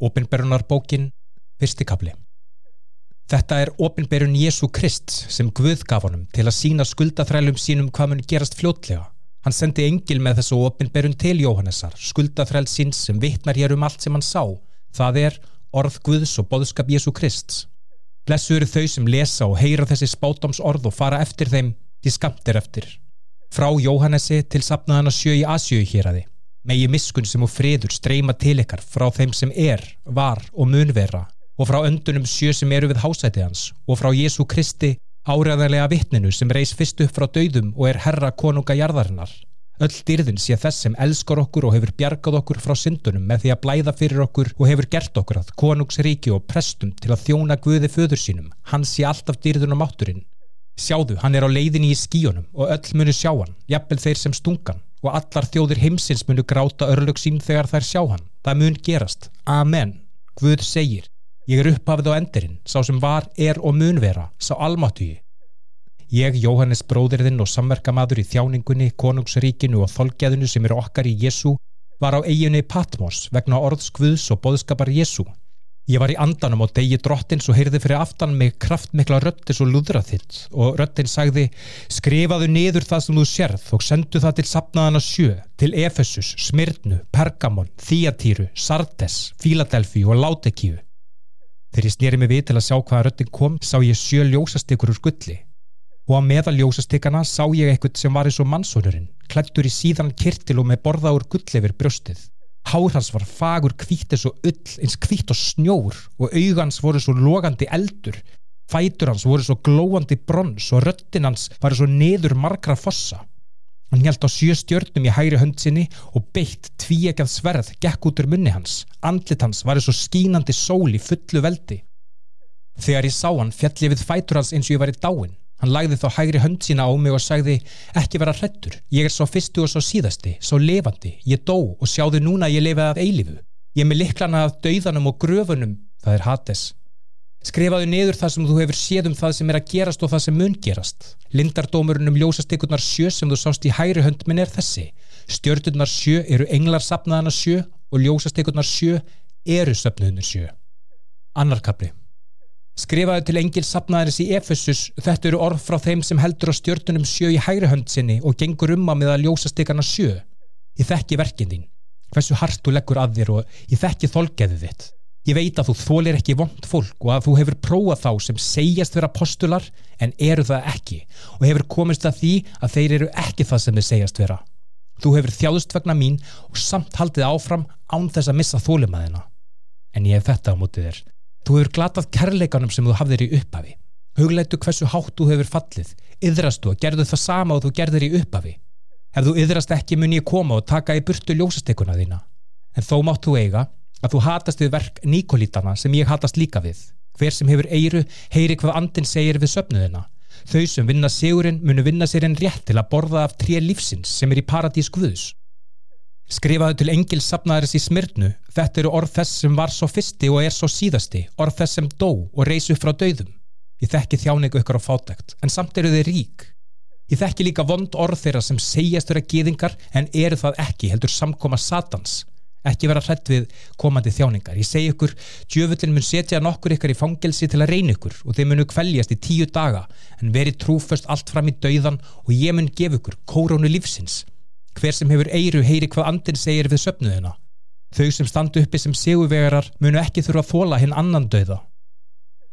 Opinberunarbókin, fyrsti kapli. Þetta er opinberun Jésu Krist sem Guð gaf honum til að sína skuldaþrælum sínum hvað mun gerast fljótlega. Hann sendi engil með þessu opinberun til Jóhannessar, skuldaþræl síns sem vittnar hér um allt sem hann sá. Það er orð Guðs og boðskap Jésu Krist. Blessu eru þau sem lesa og heyra þessi spátoms orð og fara eftir þeim því skamtir eftir. Frá Jóhannesi til sapnaðana sjö í Asjöu hér aði. Megi miskun sem og friður streyma til ykkar frá þeim sem er, var og munvera og frá öndunum sjö sem eru við hásætið hans og frá Jésu Kristi áræðarlega vittninu sem reys fyrst upp frá dauðum og er herra konunga jarðarinnar. Öll dyrðin sé þess sem elskar okkur og hefur bjargað okkur frá syndunum með því að blæða fyrir okkur og hefur gert okkur að konungsríki og prestum til að þjóna Guði föður sínum. Hann sé alltaf dyrðun á mátturinn. Sjáðu, hann er á leiðinni í skíunum og öll munu sjá hann, jafnvel þeir sem stungan og allar þjóðir heimsins munu gráta örlög sín þegar þær sjá hann. Það mun gerast. Amen. Guð segir, Ég er upphafið á endirinn, sá sem var, er og mun vera, sá almáttugi. Ég, Jóhannes bróðirðinn og samverkamadur í þjáningunni, konungsríkinu og þolgeðinu sem eru okkar í Jésu, var á eiginni Patmos vegna orðskvöðs og boðskapar Jésu. Ég var í andanum á degi drottins og heyrði fyrir aftan mig kraftmikla röttis og lúðrað þitt. Og röttin sagði skrifaðu niður það sem þú sérð og sendu það til sapnaðana sjö, til Efesus, Smyrnu, Pergamon, Þíatýru, Sardes, Fíladelfi og Látekíu. Þegar ég snýri mig við til að sjá hvaða röttin kom sá ég sjö ljósastykur úr gulli og á meðal ljósastykana sá ég eitthvað sem var eins og mannsónurinn klættur í síðan kirtil og með borða úr gull yfir brjóstið. Hár hans var fagur kvítt eins og ull eins kvítt og snjór og augans voru svo logandi eldur fætur hans voru svo glóandi brons og röttin hans var svo neður margra fossa Hann hjælt á sjö stjörnum í hægri hönd sinni og beitt tvíegjað sverð gekk út úr munni hans. Andlit hans var og skínandi sól í fullu veldi. Þegar ég sá hann fjalli við fætur hans eins og ég var í dáin. Hann lagði þá hægri hönd sína á mig og sagði ekki vera hrettur, ég er svo fyrstu og svo síðasti, svo levandi, ég dó og sjáðu núna ég lefið af eilifu. Ég er með liklana af dauðanum og gröfunum, það er Hades. Skrifaðu niður það sem þú hefur séð um það sem er að gerast og það sem mun gerast. Lindardómurinn um ljósastekurnar sjö sem þú sást í hægri hönd minn er þessi. Stjörnurnar sjö eru englarsapnaðana sjö og ljósastekurnar sjö eru söpnuðunir sjö. Annarkabli. Skrifaðu til engilsapnaðaris í Efesus þetta eru orð frá þeim sem heldur á stjörnunum sjö í hægri hönd sinni og gengur um að miða ljósastekarna sjö. Ég þekki verkinn þín. Hversu hart þú leggur að þér og ég þekki þolgeðu þitt. Ég veit að þú þólir ekki vond fólk og að þú hefur prófað þá sem segjast vera postular en eru það ekki og hefur komist að því að þeir eru ekki það sem þeir segjast vera. Þú hefur þjáðust vegna mín og samt haldið áfram án þess að missa þólimaðina. En ég hef þetta á mótið þér. Þú hefur glatað kærleikanum sem þú hafðir í upphafi. Hugleitu hversu hátt þú hefur fallið. Yðrastu og gerðu það sama og þú gerður í upphafi. Ef þú yðrast ekki mun ég koma og taka í burtu ljósastekuna þína. En þó mátt þú eiga að þú hatast við verk Nikolítana sem ég hatast líka við. Hver sem hefur eiru, heyri hvað andin segir við söpnuðina. Þau sem vinna sigurinn munu vinna sér en rétt til að borða af tré lífsins sem er í paradís Guðus. Skrifaðu til engils sapnaðaris í smyrnu, þetta eru orð þess sem var svo fyrsti og er svo síðasti, orð þess sem dó og reysu frá döðum. Ég þekki þjáningu ykkur á fátækt, en samt eru þeir rík. Ég þekki líka vond orð þeirra sem segjast vera geðingar en eru það ekki heldur samkoma satans ekki vera hrætt við komandi þjáningar. Ég segi ykkur, djöfullin mun setja nokkur ykkar í fangelsi til að reyna ykkur og þeir munu kvæljast í tíu daga en veri trúföst allt fram í dauðan og ég mun gefa ykkur kórónu lífsins. Hver sem hefur eiru heyri hvað andin segir við söpnuðina. Þau sem standu uppi sem seguvegarar munu ekki þurfa að þóla hinn annan dauða.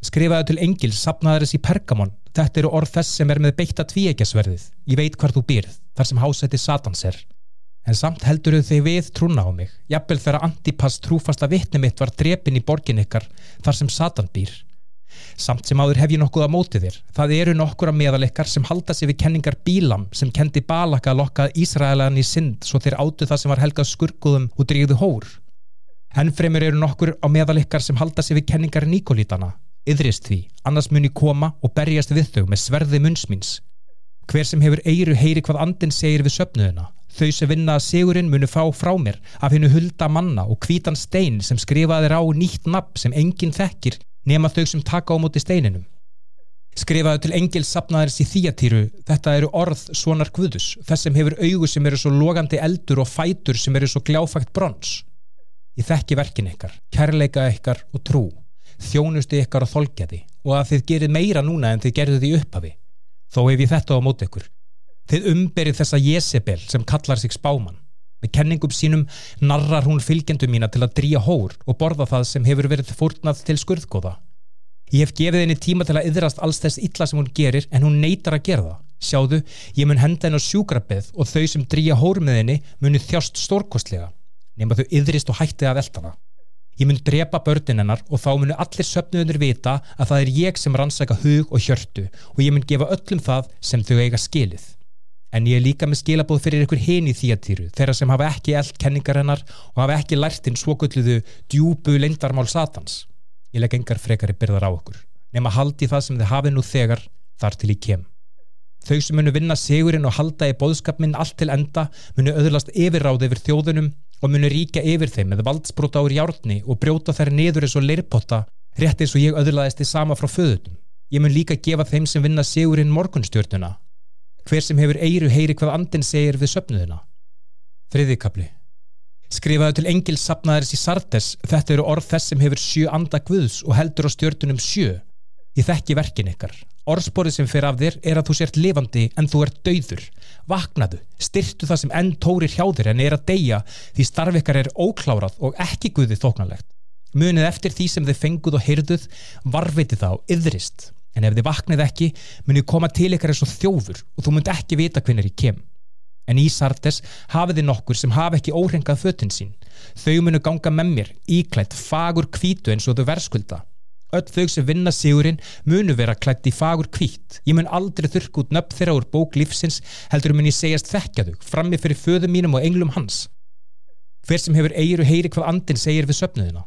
Skrifaðu til engils, sapnaðaris í Pergamon. Þetta eru orð þess sem er með beita tvíegjasverðið. Ég veit hvar þú býrð, þar sem hásætti Satans er en samt heldur þau við trúna á mig jafnvel þegar Antipas trúfasta vittni mitt var drepin í borgin ykkar þar sem Satan býr samt sem áður hef ég nokkuð á mótið þér. Það eru nokkur að meðalekkar sem halda sig við kenningar Bílam sem kendi Balaka að lokka Ísraelan í synd svo þeir áttu það sem var helgað skurkuðum og drýðu hór. Ennfremur eru nokkur á meðalekkar sem halda sig við kenningar Nikolítana. Yðrist því, annars muni koma og berjast við þau með sverði munnsmins hver sem hefur eiru heyri hvað andin segir við söpnuðuna Þau sem vinna að sigurinn munu fá frá mér af hennu hulda manna og kvítan stein sem skrifaðir á nýtt nafn sem enginn þekkir nema þau sem taka á móti steininum. Skrifaðu til engil sapnaðins í þýjatýru, þetta eru orð svonar guðus, þess sem hefur augu sem eru svo logandi eldur og fætur sem eru svo gljáfægt brons. Ég þekki verkin ykkar, kærleika ykkar og trú, þjónustu ykkar og þolkjaði og að þið gerir meira núna en þið gerðu því upphafi. Þó hef ég þetta á mót ykkur. Þið umberið þessa Jezebel sem kallar sig spáman. Með kenningum sínum narrar hún fylgjendum mína til að drýja hór og borða það sem hefur verið fórnað til skurðgóða. Ég hef gefið henni tíma til að yðrast alls þess illa sem hún gerir en hún neytar að gera það. Sjáðu, ég mun henda henni á sjúkrabið og þau sem drýja hór með henni muni þjást stórkostlega nema þau yðrist og hætti að velta það. Ég mun drepa börnin hennar og þá munu allir söpnuðunir vita að það er ég sem rannsaka hug og hjörtu og ég mun gefa öllum það sem þau eiga skilið. En ég er líka með skilabóð fyrir ykkur hen í þýjatýru, þeirra sem hafa ekki eld kenningar hennar og hafa ekki lært inn svokölluðu djúbu leindarmál satans. Ég legg engar frekari byrðar á okkur, nema haldi það sem þið hafi nú þegar þar til ég kem. Þau sem munu vinna sigurinn og halda í bóðskapminn allt til enda munu öðlast yfirráð yfir þjóðunum og munu ríkja yfir þeim með valdsbróta úr hjárni og brjóta þær niður eins og leirpotta rétt eins og ég öðlaðist þið sama frá föðutum. Ég mun líka gefa þeim sem vinna sigurinn morgunstjórnuna. Hver sem hefur eiru heyri hvað andin segir við söpnuðuna. Þriðikabli. Skrifaðu til engil sapnaðaris í Sartes, þetta eru orð þess sem hefur sjö anda guðs og heldur á stjórnunum sjö. Ég þekki verkin ykkar. Orðsporið sem fer af þér er að þú sért lifandi en þú ert dauður. Vaknaðu, styrtu það sem enn tórir hjá þér en er að deyja því starf ykkar er óklárað og ekki guðið þóknanlegt. Munið eftir því sem þið fenguð og heyrðuð, varviti þá, yðrist. En ef þið vaknið ekki, munið koma til ykkar eins og þjófur og þú munt ekki vita hvernig ég kem. En í Sartes hafið þið nokkur sem hafa ekki óhrengað fötun sín. Þau munu ganga með mér, íklætt, fagur kvítu eins og þau verðskulda öll þau sem vinna sigurinn munu vera klætt í fagur kvítt. Ég mun aldrei þurrk út nöpp þeirra úr bók lífsins heldur mun ég segjast þekkja þau frammi fyrir föðum mínum og englum hans. Hver sem hefur eiru heyri hvað andin segir við söpnuðina.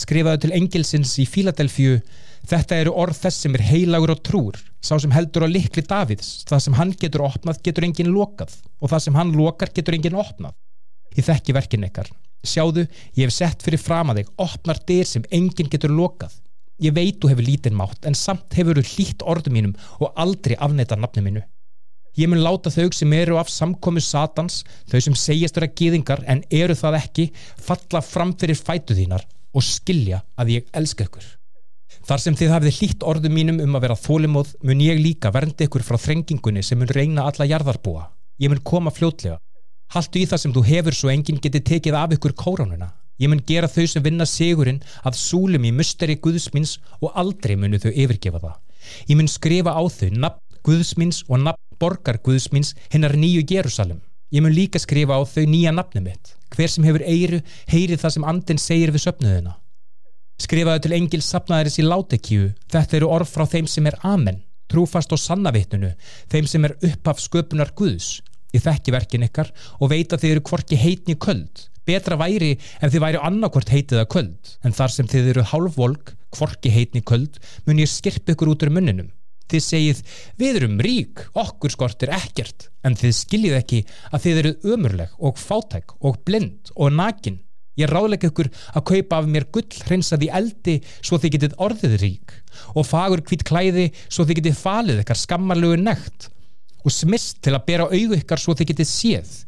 Skrifaðu til engilsins í Fíladelfju Þetta eru orð þess sem er heilagur og trúr, sá sem heldur á likli Davids, það sem hann getur opnað getur enginn lokað og það sem hann lokar getur enginn opnað. Ég þekki verkin ekkar. Sjáðu, ég hef sett fyrir fram að þig opnar dyr sem enginn getur lokað. Ég veit þú hefur lítinn mátt en samt hefur þú hlýtt orðu mínum og aldrei afneita nafnu mínu. Ég mun láta þau sem eru af samkomi satans, þau sem segjast vera gýðingar en eru það ekki, falla fram fyrir fætu þínar og skilja að ég elska ykkur. Þar sem þið hafið hlýtt orðu mínum um að vera þólimóð mun ég líka verndi ykkur frá þrengingunni sem mun reyna alla jarðarbúa. Ég mun koma fljótlega. Haltu í það sem þú hefur svo enginn geti tekið af ykkur kóránuna. Ég mun gera þau sem vinna sigurinn að súlum í musteri Guðsmins og aldrei munu þau yfirgefa það. Ég mun skrifa á þau nafn Guðsmins og nafn borgar Guðsmins hinnar nýju Jérúsalem. Ég mun líka skrifa á þau nýja nafnum mitt. Hver sem hefur eiru, heyri það sem andin segir við söpnuðina. Skrifaðu til engil sapnaðaris í látekíu. Þetta eru orð frá þeim sem er amen, trúfast og sannavittunu, þeim sem er upphaf sköpunar Guðs. Ég þekki verkin ykkar og veit að þið eru kvorki heitni köld. Betra væri ef þið væri annarkvort heitið að köld. En þar sem þið eru hálfvolk kvorki heitni köld mun ég skirpa ykkur út úr munninum. Þið segið við erum rík, okkur skortir ekkert. En þið skiljið ekki að þið eru ömurleg og fátæk og blind og nakin ég ráðleik ykkur að kaupa af mér gull hreinsað í eldi svo þið getið orðið rík og fagur hvít klæði svo þið getið falið ykkar skammarlegu nekt og smist til að bera auðu ykkar svo þið getið séð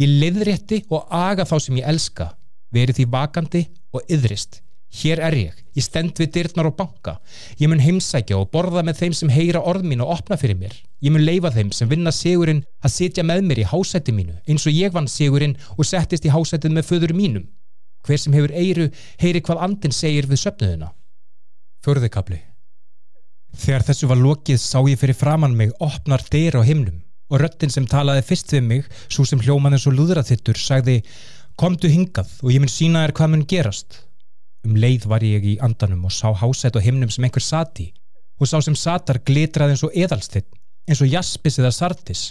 Ég leiðrétti og aga þá sem ég elska, verið því vakandi og yðrist. Hér er ég, ég stend við dyrnar og banka. Ég mun heimsækja og borða með þeim sem heyra orð mín og opna fyrir mér. Ég mun leifa þeim sem vinna sigurinn að sitja með mér í hásætti mínu, eins og ég vann sigurinn og settist í hásættið með föður mínum. Hver sem hefur eiru, heyri hvað andin segir við söpnuðuna. Förðikabli Þegar þessu var lokið sá ég fyrir framann mig opnar dyr á himnum og röttin sem talaði fyrst við mig, svo sem hljóman eins og lúðraþittur, sagði Komdu hingað og ég mun sína þér hvað mun gerast. Um leið var ég í andanum og sá hásætt og himnum sem einhver sati og sá sem satar glitraði eins og eðalstitt, eins og jaspis eða sartis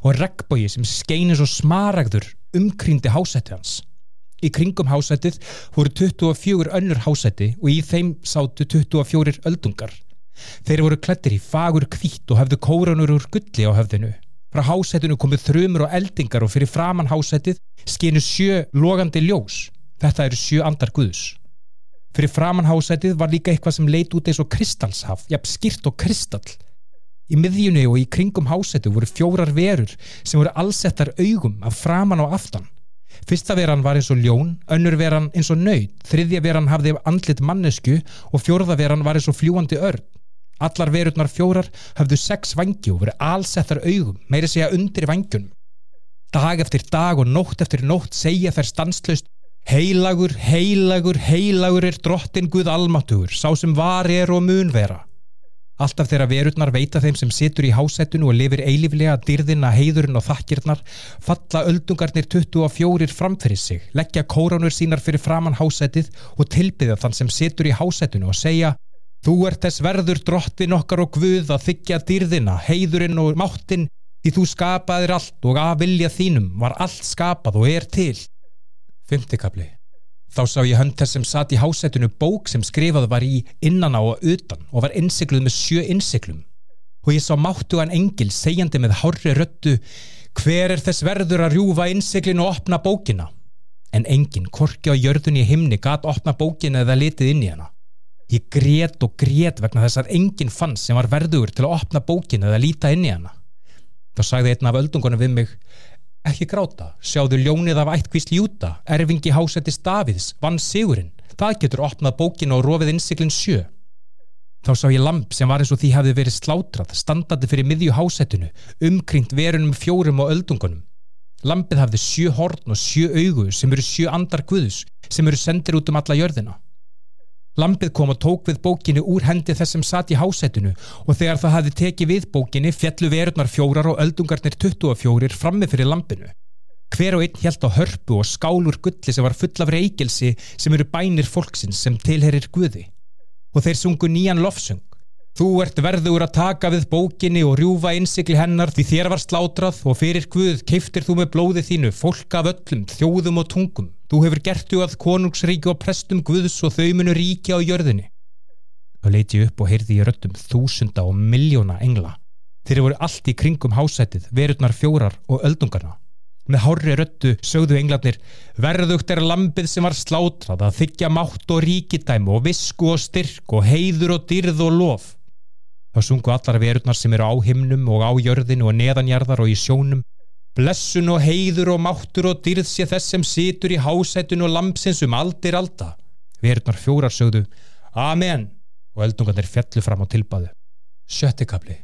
og regnbói sem skein eins og smaragður umkrýndi hásætti hans. Í kringum hásættið voru 24 önnur hásætti og í þeim sátu 24 öldungar. Þeir voru klættir í fagur kvít og hafðu kóranur úr gulli á höfðinu. Frá hásættinu komið þrjumur og eldingar og fyrir framann hásættið skinu sjö logandi ljós. Þetta eru sjö andar guðs. Fyrir framann hásættið var líka eitthvað sem leit út eins og kristalshaf, jafn skýrt og kristall. Í miðjunni og í kringum hásættu voru fjórar verur sem voru allsettar augum af framann og aftan. Fyrsta veran var eins og ljón, önnur veran eins og nöyt, þriðja veran hafði andlit mannesku og fjórða veran var eins og fljúandi örn. Allar verurnar fjórar hafðu sex vangi og verið alsettar augum, meiri segja undir vangjunum. Dag eftir dag og nótt eftir nótt segja þær stanslöst Heilagur, heilagur, heilagur er drottin Guð almáttugur, sá sem var er og mun vera. Alltaf þeirra verurnar veita þeim sem situr í hásættinu og lifir eiliflega dyrðina, heiðurinn og þakkirnar, falla öldungarnir 24 framfyrir sig, leggja kóranur sínar fyrir framann hásættið og tilbyðja þann sem situr í hásættinu og segja Þú ert þess verður drottin okkar og Guð að þykja dyrðina, heiðurinn og máttinn því þú skapaðir allt og að vilja þínum var allt skapað og er til. Fymtikabli Þá sá ég hönd þess sem satt í hásættinu bók sem skrifað var í innan á og utan og var innsikluð með sjö innsiklum. Og ég sá máttu hann engil segjandi með hárri röttu hver er þess verður að rjúfa innsiklinu og opna bókina. En engin, korki á jörðunni í himni, gat opna bókina eða litið inn í hana. Ég grét og grét vegna þess að engin fann sem var verður til að opna bókina eða líta inn í hana. Þá sagði einn af öldungunum við mig Ekki gráta, sjáðu ljónið af ættkvísl Júta, erfingi hásættis Davids, vann sigurinn. Það getur opnað bókinu og rofið innsiklinn sjö. Þá sá ég lamp sem var eins og því hafði verið slátrað, standandi fyrir miðju hásættinu, umkringt verunum fjórum og öldungunum. Lampið hafði sjö horn og sjö augu sem eru sjö andar guðus sem eru sendir út um alla jörðina. Lampið kom og tók við bókinu úr hendi þess sem satt í hásættinu og þegar það hafði tekið við bókinu fjallu verurnar fjórar og öldungarnir 24 frammi fyrir lampinu. Hver og einn held á hörpu og skálur gulli sem var full af reykjelsi sem eru bænir fólksins sem tilherir Guði. Og þeir sungu nýjan lofsung. Þú ert verður að taka við bókinni og rjúfa innsikli hennar því þér var slátrað og fyrir Guð keiftir þú með blóði þínu fólk af öllum, þjóðum og tungum. Þú hefur gert þú að konungsríki og prestum Guðs og þau munu ríki á jörðinni. Þá leiti ég upp og heyrði ég röttum þúsunda og miljóna engla. Þeir voru allt í kringum hásætið, verurnar fjórar og öldungarna. Með hárri röttu sögðu englarnir verðugt er lampið sem var slátrað að þykja mátt og ríkidæmu og visku og styrk og heiður og dyrð og lof. Þá sungu allar verurnar sem eru á himnum og á jörðinu og neðanjarðar og í sjónum. Blessun og heiður og máttur og dyrð sé þess sem situr í hásættun og lampsins um aldir alda. Verurnar fjórar sögðu Amen og eldungarnir fjallu fram á tilbæðu. Sjöttikabli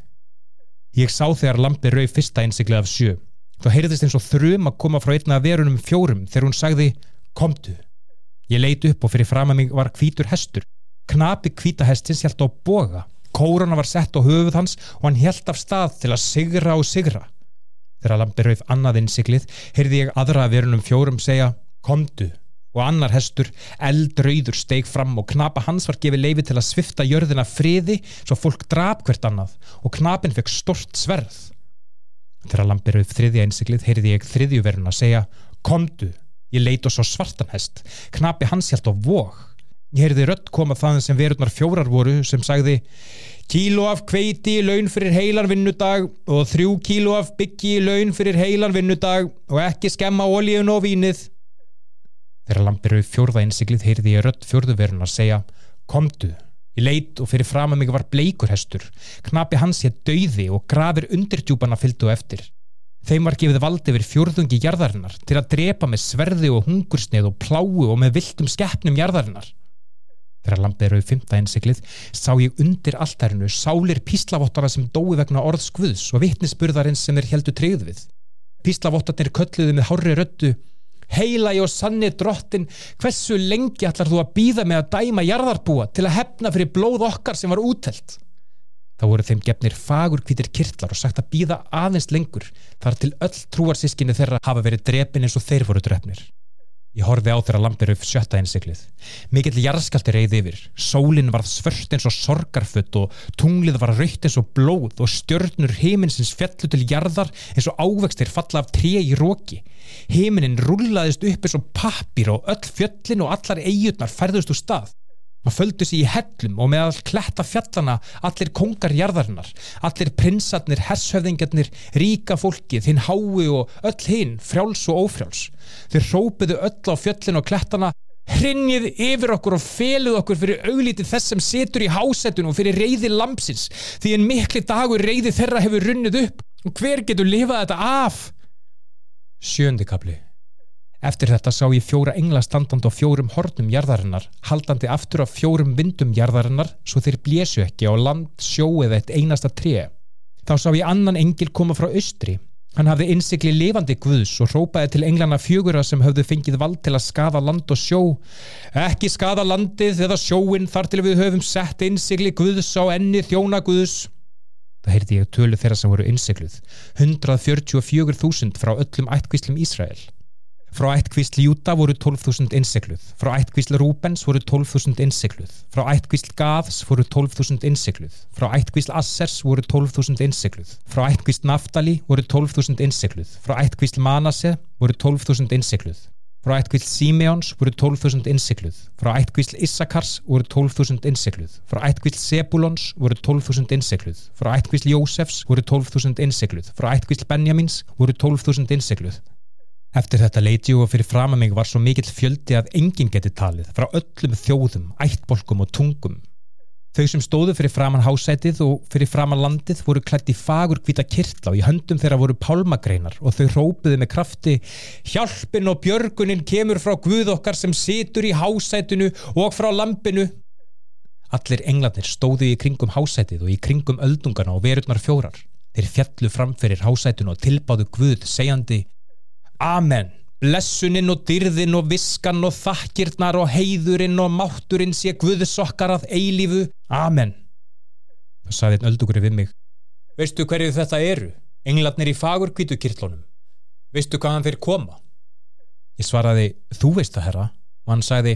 Ég sá þegar lampi rauð fyrsta einsiklið af sjö. Þá heyrðist eins og þrjum að koma frá einna verunum fjórum þegar hún sagði Komdu. Ég leiti upp og fyrir fram að mig var kvítur hestur. Knapi kvítahestins hjælt á boga Kórana var sett á höfuð hans og hann helt af stað til að sigra og sigra. Þegar lampi rauð annað innsiklið heyrði ég aðra verunum fjórum segja Komdu. Og annar hestur eldrauður steig fram og knapa hans var gefið leifi til að svifta jörðina friði svo fólk drap hvert annað og knapin fekk stort sverð. Þegar lampi rauð þriðja innsiklið heyrði ég þriðju verun að segja Komdu, ég leit og svo svartan hest, knapi hans hjælt á vóg Ég heyrði rött koma þann sem verurnar fjórar voru sem sagði kíló af kveiti í laun fyrir heilan vinnudag og þrjú kíló af byggi í laun fyrir heilan vinnudag og ekki skemma ólíun og vínið. Þegar lampir við fjórða innsiklið heyrði ég rött fjórðuverun að segja Komdu, ég leit og fyrir fram að mig var bleikurhestur, knapi hans ég döiði og grafir undirdjúbana fylgdu eftir. Þeim var gefið valdi yfir fjórðungi jarðarinnar til að drepa með sverði og hungursneið og pláu og með viltum skeppnum jarðarinnar. Þegar lampið rauð fymta einsiklið sá ég undir alltærinu sálir píslavottara sem dói vegna orðs guðs og vittnisspurðarins sem þeir heldu treyð við. Píslavottarnir kölluði með hárri röttu Heila ég og sanni drottin, hversu lengi ætlar þú að býða með að dæma jarðarbúa til að hefna fyrir blóð okkar sem var útelt? Þá voru þeim gefnir fagur kvítir kirtlar og sagt að býða aðeins lengur þar til öll trúarsískinni þeirra hafa verið drepin eins og þeir voru drefnir. Ég horfi á þeirra lampir upp sjötta einsiklið. Mikill jarðskalti reyði yfir. Sólinn varð svört eins og sorgarfutt og tunglið var raukt eins og blóð og stjörnur heiminsins fjallu til jarðar eins og ávextir falla af tré í róki. Heiminin rullaðist upp eins og pappir og öll fjöllin og allar eigutnar færðust úr stað. Maður földu sér í hellum og með all kletta fjallana allir kongar jarðarinnar, allir prinsarnir, hesshöfðingarnir, ríka fólkið, hinn hái og öll hinn, frjáls og ófrjáls. Þeir rópiðu öll á fjöllin og klettana, hrinnið yfir okkur og feluð okkur fyrir auglítið þess sem setur í hásetun og fyrir reyði lampsins, því en mikli dagur reyði þeirra hefur runnið upp og hver getur lifað þetta af? Sjöndikabli Eftir þetta sá ég fjóra engla standand á fjórum hornum jarðarinnar, haldandi aftur af fjórum vindum jarðarinnar svo þeir blésu ekki á land, sjó eða eitt einasta tré. Þá sá ég annan engil koma frá austri. Hann hafði innsikli lifandi guðs og rópaði til englana fjögura sem höfðu fengið vald til að skada land og sjó. Ekki skada landið eða sjóin þar til við höfum sett innsikli guðs á enni þjóna guðs. Það heyrði ég tölu þeirra sem voru innsikluð. 144.000 frá öllum ættkvíslum Ísrael. Frá ættkvísl Júta voru 12.000 innsikluð. Frá ættkvísl Rúbens voru 12.000 innsikluð. Frá ættkvísl Gaths voru 12.000 innsikluð. Frá ættkvísl Assers voru 12.000 innsikluð. Frá ættkvísl Naftali voru 12.000 innsikluð. Frá ættkvísl Manase voru 12.000 innsikluð. Frá ættkvísl Simeons voru 12.000 innsikluð. Frá ættkvísl Issakars voru 12.000 innsikluð. Frá ættkvísl Sebulons voru 12.000 innsikluð. Frá ættkvísl Jósefs voru 12.000 innsikluð. Frá ættkvísl Benjamins voru 12.000 innsikluð. Eftir þetta leiti og fyrir fram að mig var svo mikill fjöldi að enginn geti talið frá öllum þjóðum, ættbolkum og tungum. Þau sem stóðu fyrir framann hásætið og fyrir framann landið voru klætt í fagur hvita kirtla og í höndum þeirra voru pálmagreinar og þau rópuði með krafti Hjálpin og björgunin kemur frá Guð okkar sem situr í hásætinu og frá lampinu. Allir englarnir stóðu í kringum hásætið og í kringum öldungana og verurnar fjórar. Þeir fjallu framferir hásætinu og tilbáðu Guð segjandi Amen. Blessunin og dyrðin og viskan og þakkirnar og heiðurinn og mátturinn sé Guðsokkar að eilífu. Amen. Það saði einn öldugri við mig. Veistu hverju þetta eru? Englarnir í fagur kvítukirtlunum. Veistu hvaðan þeir koma? Ég svaraði, þú veist það herra. Og hann sagði,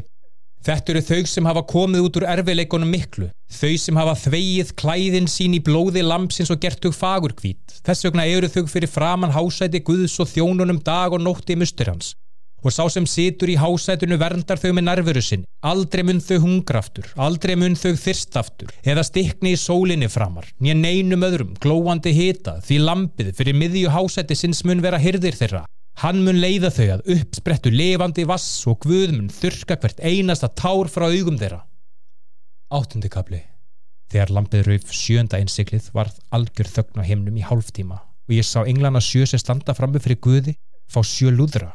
Þetta eru þau sem hafa komið út úr erfileikunum miklu, þau sem hafa þvegið klæðin sín í blóði lampsins og gert þau fagurkvít. Þess vegna eru þau fyrir framann hásæti Guðs og þjónunum dag og nótti í mustur hans. Og sá sem situr í hásætinu verndar þau með nervuru sinn. Aldrei mun þau hungraftur, aldrei mun þau þyrstaftur, eða stikni í sólinni framar, nýja neinum öðrum, glóandi hita, því lampið fyrir miðju hásæti sinns mun vera hyrðir þeirra. Hann mun leiða þau að uppsprettu levandi vass og Guð mun þurka hvert einasta tár frá augum þeirra. Áttundi kapli. Þegar lampið rauf sjönda einsiklið varð algjör þögn á heimnum í hálftíma og ég sá englana sjö sem standa frammi fyrir Guði fá sjö lúðra.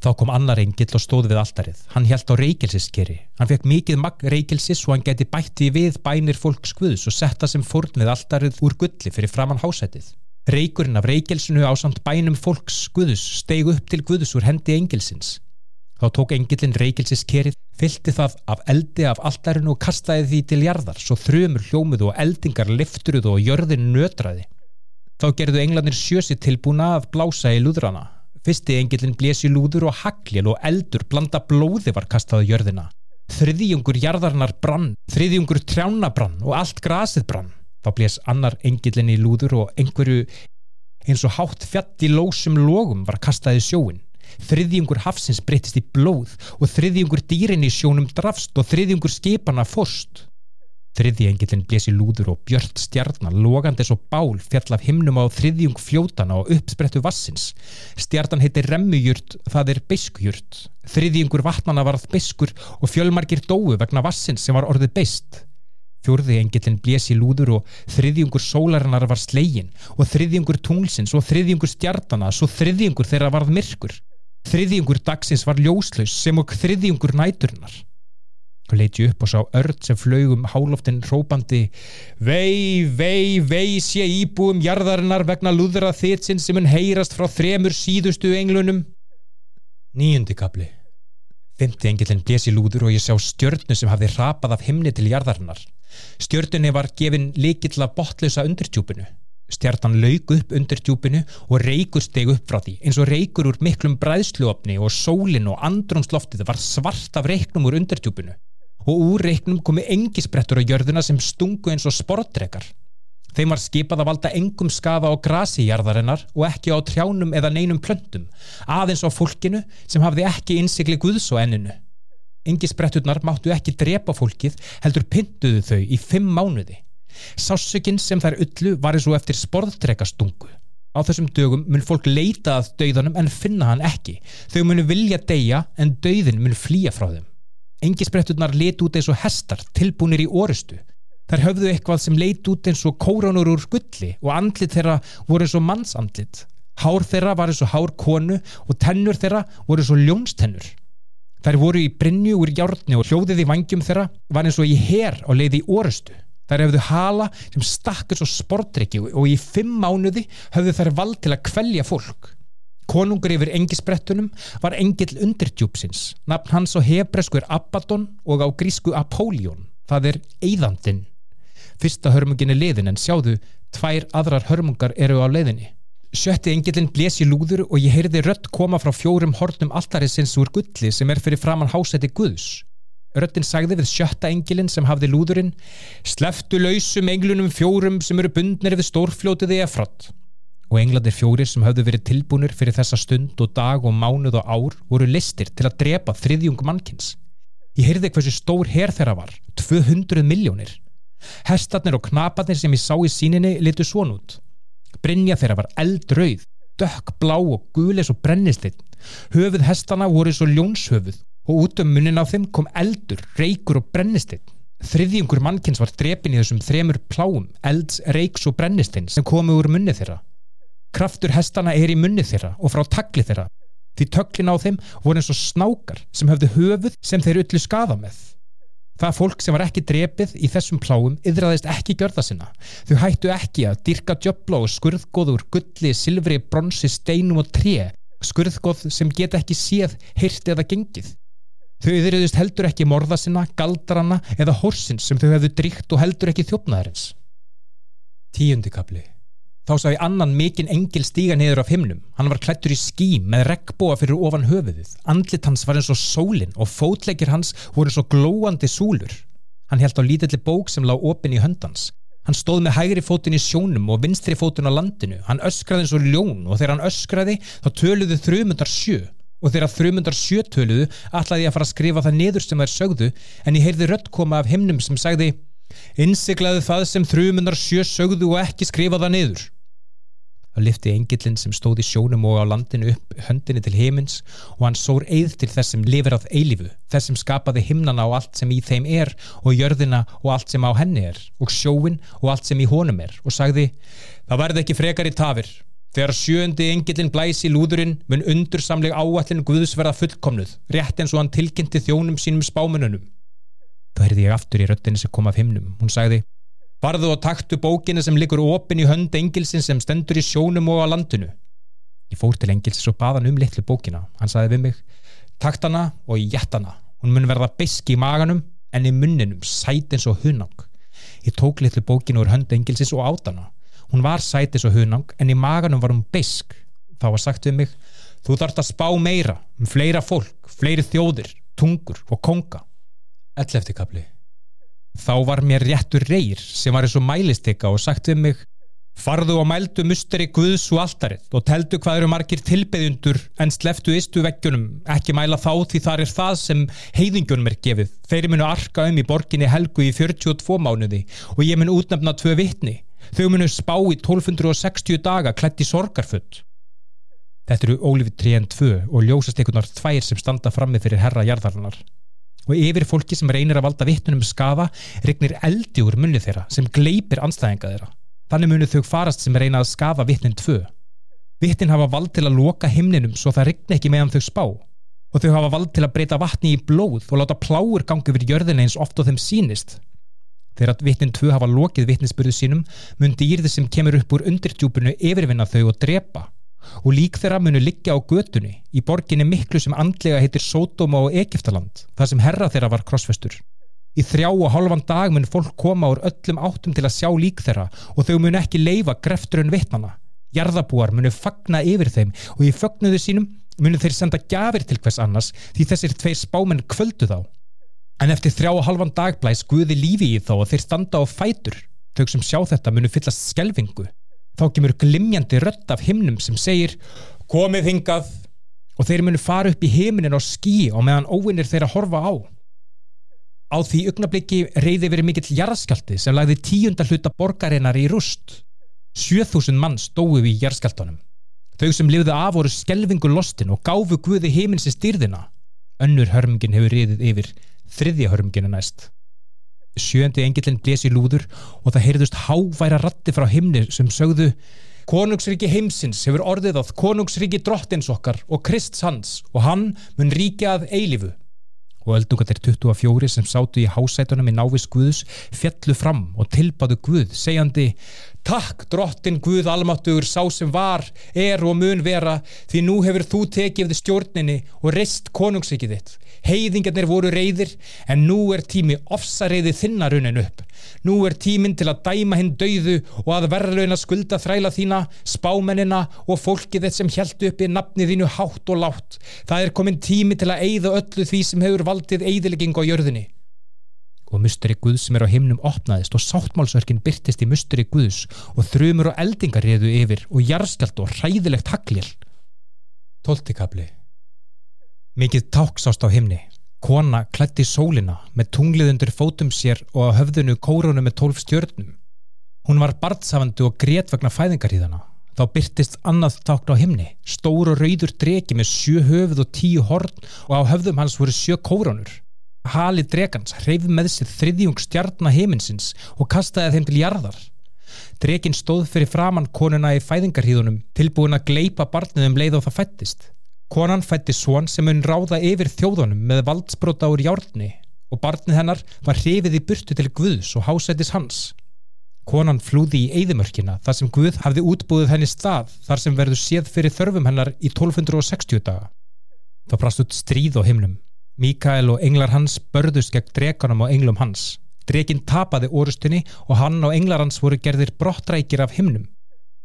Þá kom annar engill og stóði við alltarið. Hann held á reykjelsiskeri. Hann fekk mikið magg reykjelsis og hann geti bætti við bænir fólks Guðs og setta sem fórn við alltarið úr gulli fyrir framann hásætið. Reykurinn af reykjelsinu á samt bænum fólks Guðus steg upp til Guðus úr hendi engilsins. Þá tók engilin reykjelsiskerið, fylti það af eldi af alltarinu og kastaði því til jarðar, svo þrjumur hljómuðu og eldingar lifturuðu og jörðin nötraði. Þá gerðu englanir sjösi tilbúna að blása í lúðrana. Fyrsti engilin blési lúður og hagljel og eldur blanda blóði var kastaði jörðina. Þriðjungur jarðarnar brann, þriðjungur trjána brann og allt grasið brann þá blés annar engillin í lúður og einhverju eins og hátt fjall í lósum logum var kastaði sjóin þriðjungur hafsins breytist í blóð og þriðjungur dýrin í sjónum drafst og þriðjungur skipana fórst. Þriðji engillin blés í lúður og björt stjarnar logandi svo bál fjall af himnum á þriðjung fljótana og uppsprettu vassins stjarnan heiti remmujurt það er beiskjurt. Þriðjungur vatnana varð beiskur og fjölmargir dói vegna vassins sem var orðið beist Fjórði engillin blés í lúður og þriðjungur sólarinnar var slegin og þriðjungur tunglsins og þriðjungur stjartana svo þriðjungur þeirra varð myrkur. Þriðjungur dagsins var ljóslaus sem og þriðjungur næturnar. Hún leiti upp og sá örd sem flögum hálóftin rópandi Vei, vei, vei sé íbúum jarðarinnar vegna lúðra þittsin sem hún heyrast frá þremur síðustu englunum. Níundi kapli Fymti engillin blés í lúður og ég sá stjörnu sem hafði rapað af himni til jarðarinnar. Stjörnunni var gefin líkill af botlausa undirtjúpinu. Stjartan laug upp undirtjúpinu og reykur steg upp frá því eins og reykur úr miklum bræðsluopni og sólin og andrumsloftið var svart af reyknum úr undirtjúpinu og úr reyknum komi engisbrettur á jörðuna sem stungu eins og sportrekar. Þeim var skipað að valda engum skafa á grasi í jarðarinnar og ekki á trjánum eða neinum plöntum, aðeins á fólkinu sem hafði ekki innsikli guðs og enninu. Engisbretturnar máttu ekki drepa fólkið, heldur pyntuðu þau í fimm mánuði. Sásökinn sem þær ullu var eins og eftir sporðtrekastungu. Á þessum dögum mun fólk leita að dauðanum en finna hann ekki. Þau munu vilja deyja en dauðin mun flýja frá þeim. Engisbretturnar lit út eins og hestar tilbúinir í orustu. Þær höfðu eitthvað sem leit út eins og kóranur úr gulli og andlit þeirra voru eins og mannsandlit. Hár þeirra var eins og hár konu og tennur þeirra voru eins og ljónstennur. Þær voru í brinju úr hjárni og hljóðið í vangjum þeirra var eins og í her og leiði í orustu. Þær hefðu hala sem stakkur svo sportriki og í fimm mánuði höfðu þær vald til að kvelja fólk. Konungur yfir engisbrettunum var engil undirdjúpsins. Nafn hans á hebresku er Abaddon og á grísku Apollyon. Það er Eidandin. Fyrsta hörmungin er liðin en sjáðu, tvær aðrar hörmungar eru á leiðinni. Sjötti engilin blés í lúður og ég heyrði rött koma frá fjórum hornum alltarisins úr gulli sem er fyrir framann hásæti Guðs. Röttin sagði við sjötta engilin sem hafði lúðurinn Sleftu lausum englunum fjórum sem eru bundnir við stórfljótiði efrott. Og englandir fjórir sem hafðu verið tilbúnir fyrir þessa stund og dag og mánuð og ár voru listir til að drepa þriðjung mannkins. Ég heyrði hversu stór her þeirra var, 200 miljónir. Hestarnir og knaparnir sem ég sá í síninni litu svon út. Brynja þeirra var eldrauð, dökk, blá og gules og brennistinn. Höfuð hestana voru svo ljónshöfuð og út um munin á þeim kom eldur, reykur og brennistinn. Þriðjungur mannkins var drepin í þessum þremur pláum, elds, reyks og brennistinn sem komu úr munni þeirra. Kraftur hestana er í munni þeirra og frá tagli þeirra. Því töklin á þeim voru eins og snákar sem höfðu höfuð sem þeir öllu skafa með. Það fólk sem var ekki drepið í þessum pláum yðraðist ekki gjörða sinna. Þau hættu ekki að dyrka djöbla og skurðgóður, gulli, silfri, bronsi, steinum og tré. Skurðgóð sem geta ekki séð, hyrti eða gengið. Þau yðriðist heldur ekki morða sinna, galdrana eða horsins sem þau hefðu drygt og heldur ekki þjófnaðarins. Tíundikabli Þá sá ég annan mikinn engil stíga niður af himnum. Hann var klættur í skím með regnbóa fyrir ofan höfuðið. Andlit hans var eins og sólinn og fótleikir hans voru eins og glóandi súlur. Hann held á lítilli bók sem lág opinn í höndans. Hann stóð með hægri fótinn í sjónum og vinstri fótinn á landinu. Hann öskraði eins og ljón og þegar hann öskraði þá töluðu þrjumundar sjö. Og þegar þrjumundar sjö töluðu ætlaði ég að fara að skrifa það niður sem þær sögðu en ég heyrði rött koma af himnum sem sagði Innsiklaði það sem þrjumundar sjö sögðu og ekki skrifa það niður. Það lifti engillin sem stóð í sjónum og á landinu upp höndinni til heimins og hann sór eið til þess sem lifir að eilifu, þess sem skapaði himnana og allt sem í þeim er og jörðina og allt sem á henni er og sjóin og allt sem í honum er og sagði Það verði ekki frekar í tafir. Þegar sjöndi engillin blæsi í lúðurinn mun undursamleg áallin Guðsverða fullkomnuð, rétt eins og hann tilkynnti þjónum sínum spámununum. Það heyrði ég aftur í röttinni sem kom af himnum. Hún sagði Farðu og taktu bókina sem liggur opin í hönd engilsin sem stendur í sjónum og á landinu. Ég fór til engilsis og baða hann um litlu bókina. Hann saði við mig, takt hana og jætt hana. Hún mun verða beski í maganum en í munninum sæt eins og hunang. Ég tók litlu bókina úr hönd engilsis og át hana. Hún var sæt eins og hunang en í maganum var hún besk. Þá var sagt við mig, þú þart að spá meira um fleira fólk, fleiri þjóðir, tungur og konga. Elleftikabli Þá var mér réttur reyr sem var eins og mælistika og sagt við mig Farðu og mældu musteri Guðs og alltarið og teldu hvað eru margir tilbeðjundur en sleftu istu veggjunum, ekki mæla þá því þar er það sem heiðingjunum er gefið. Þeir munu arka um í borginni Helgu í 42 mánuði og ég mun útnefna tvö vittni. Þau munu spá í 1260 daga klætt í sorgarfutt. Þetta eru Ólífi 3.2 og ljósastekunar tvær sem standa frammi fyrir herra jarðarnar og yfir fólki sem reynir að valda vittunum skafa regnir eldi úr munni þeirra sem gleipir anstæðinga þeirra. Þannig munu þau farast sem reyna að skafa vittin tvö. Vittin hafa vald til að loka himninum svo það regni ekki meðan þau spá og þau hafa vald til að breyta vatni í blóð og láta pláur gangi yfir jörðina eins oft og þeim sínist. Þegar vittin tvö hafa lokið vittnisspörðu sínum mun dýrði sem kemur upp úr undirtjúpunu yfirvinna þau og drepa og lík þeirra munu liggja á götunni í borginni miklu sem andlega heitir Sódóma og Egiptaland, þar sem herra þeirra var krossfestur. Í þrjá og halvan dag mun fólk koma úr öllum áttum til að sjá lík þeirra og þau mun ekki leifa grefturinn vittnana. Jarðabúar munu fagna yfir þeim og í fögnuðu sínum munu þeir senda gafir til hvers annars því þessir tveir spámenn kvöldu þá. En eftir þrjá og halvan dag blæs Guði lífi í þá og þeir standa á fætur. Þau sem sjá þetta munu fyllast skelvingu þá kemur glimjandi rött af himnum sem segir komið hingað og þeir munu fara upp í heiminin og skí og meðan óvinnir þeir að horfa á. Á því augnabliki reyði verið mikill jarðskjaldi sem lagði tíunda hluta borgarinnar í rúst. 7000 mann stóðu við jarðskjaldunum. Þau sem lifðu af voru skelvingu lostin og gáfu guði heimins í styrðina. Önnur hörmingin hefur reyðið yfir þriðja hörminginu næst. Sjöndi engillin blés í lúður og það heyrðust háværa ratti frá himni sem sögðu Konungsríki heimsins hefur orðið átt konungsríki drottins okkar og Krist hans og hann mun ríkja að eilifu. Og öldungatir 24 sem sátu í hásætunum í návís Guðs fjallu fram og tilbáðu Guð, segjandi Takk drottin Guð almáttugur sá sem var, er og mun vera því nú hefur þú tekið stjórninni og reist konungsríkið þitt. Heiðingarnir voru reyðir en nú er tími ofsareyði þinnarunin upp. Nú er tíminn til að dæma hinn dauðu og að verðlauna skulda þræla þína, spámennina og fólkið þett sem held upp í nafni þínu hátt og látt. Það er komin tími til að eigða öllu því sem hefur valdið eigðilegging á jörðinni. Og musteri Guðs sem er á himnum opnaðist og sáttmálsverkin byrtist í musteri Guðs og þrjumur og eldingar reyðu yfir og jarðskjald og hræðilegt hagljel. Tóltikabli Mikið táksást á himni. Kona klætti sólina með tunglið undir fótum sér og að höfðunu kórunu með tólf stjörnum. Hún var barnsafandi og grét vegna fæðingaríðana. Þá byrtist annað tákn á himni, stór og rauður dregi með sjö höfuð og tíu horn og á höfðum hans voru sjö kórunur. Hali dregans hreyfði með sér þriðjung stjarnahiminsins og kastaði þeim til jarðar. Dregin stóð fyrir framann konuna í fæðingarhíðunum tilbúin að gleipa barnið um leið og það fættist. Konan fætti svon sem mun ráða yfir þjóðunum með valdsbrota úr járni og barnið hennar var hrifið í burtu til Guðs og hásættis hans. Konan flúði í eigðimörkina þar sem Guð hafði útbúið henni stað þar sem verður séð fyrir þörfum hennar í 1260 daga. Það brast út stríð á himnum. Mikael og englar hans börðust gegn dreganum og englum hans. Dregin tapaði orustinni og hann og englar hans voru gerðir brottrækir af himnum.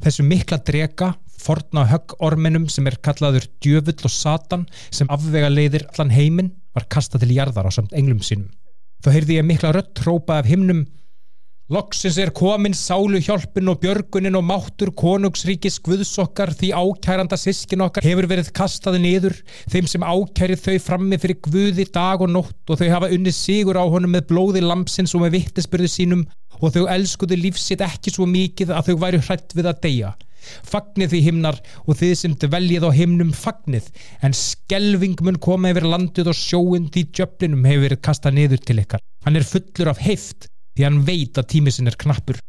Þessu mikla drega forna höggorminum sem er kallaður djöfull og satan sem afvega leiðir allan heiminn var kastað til jarðar á samt englum sínum. Þá heyrði ég mikla rött rópa af himnum Loksins er komin sálu hjálpin og björgunin og máttur konungsríkis Guðsokkar því ákæranda sískin okkar hefur verið kastaði niður þeim sem ákærið þau frammi fyrir Guði dag og nótt og þau hafa unni sigur á honum með blóði lampsins og með vittisbyrðu sínum og þau elskuðu lífsitt ekki svo mikið að þau væru hrætt við að deyja. Fagnið því himnar og þið sem dveljið á himnum fagnið en skelving mun koma yfir landið og sjóin því djöflinum hefur verið kastað niður til ykkar. Hann er fullur af heift því hann veit að tímisinn er knappur.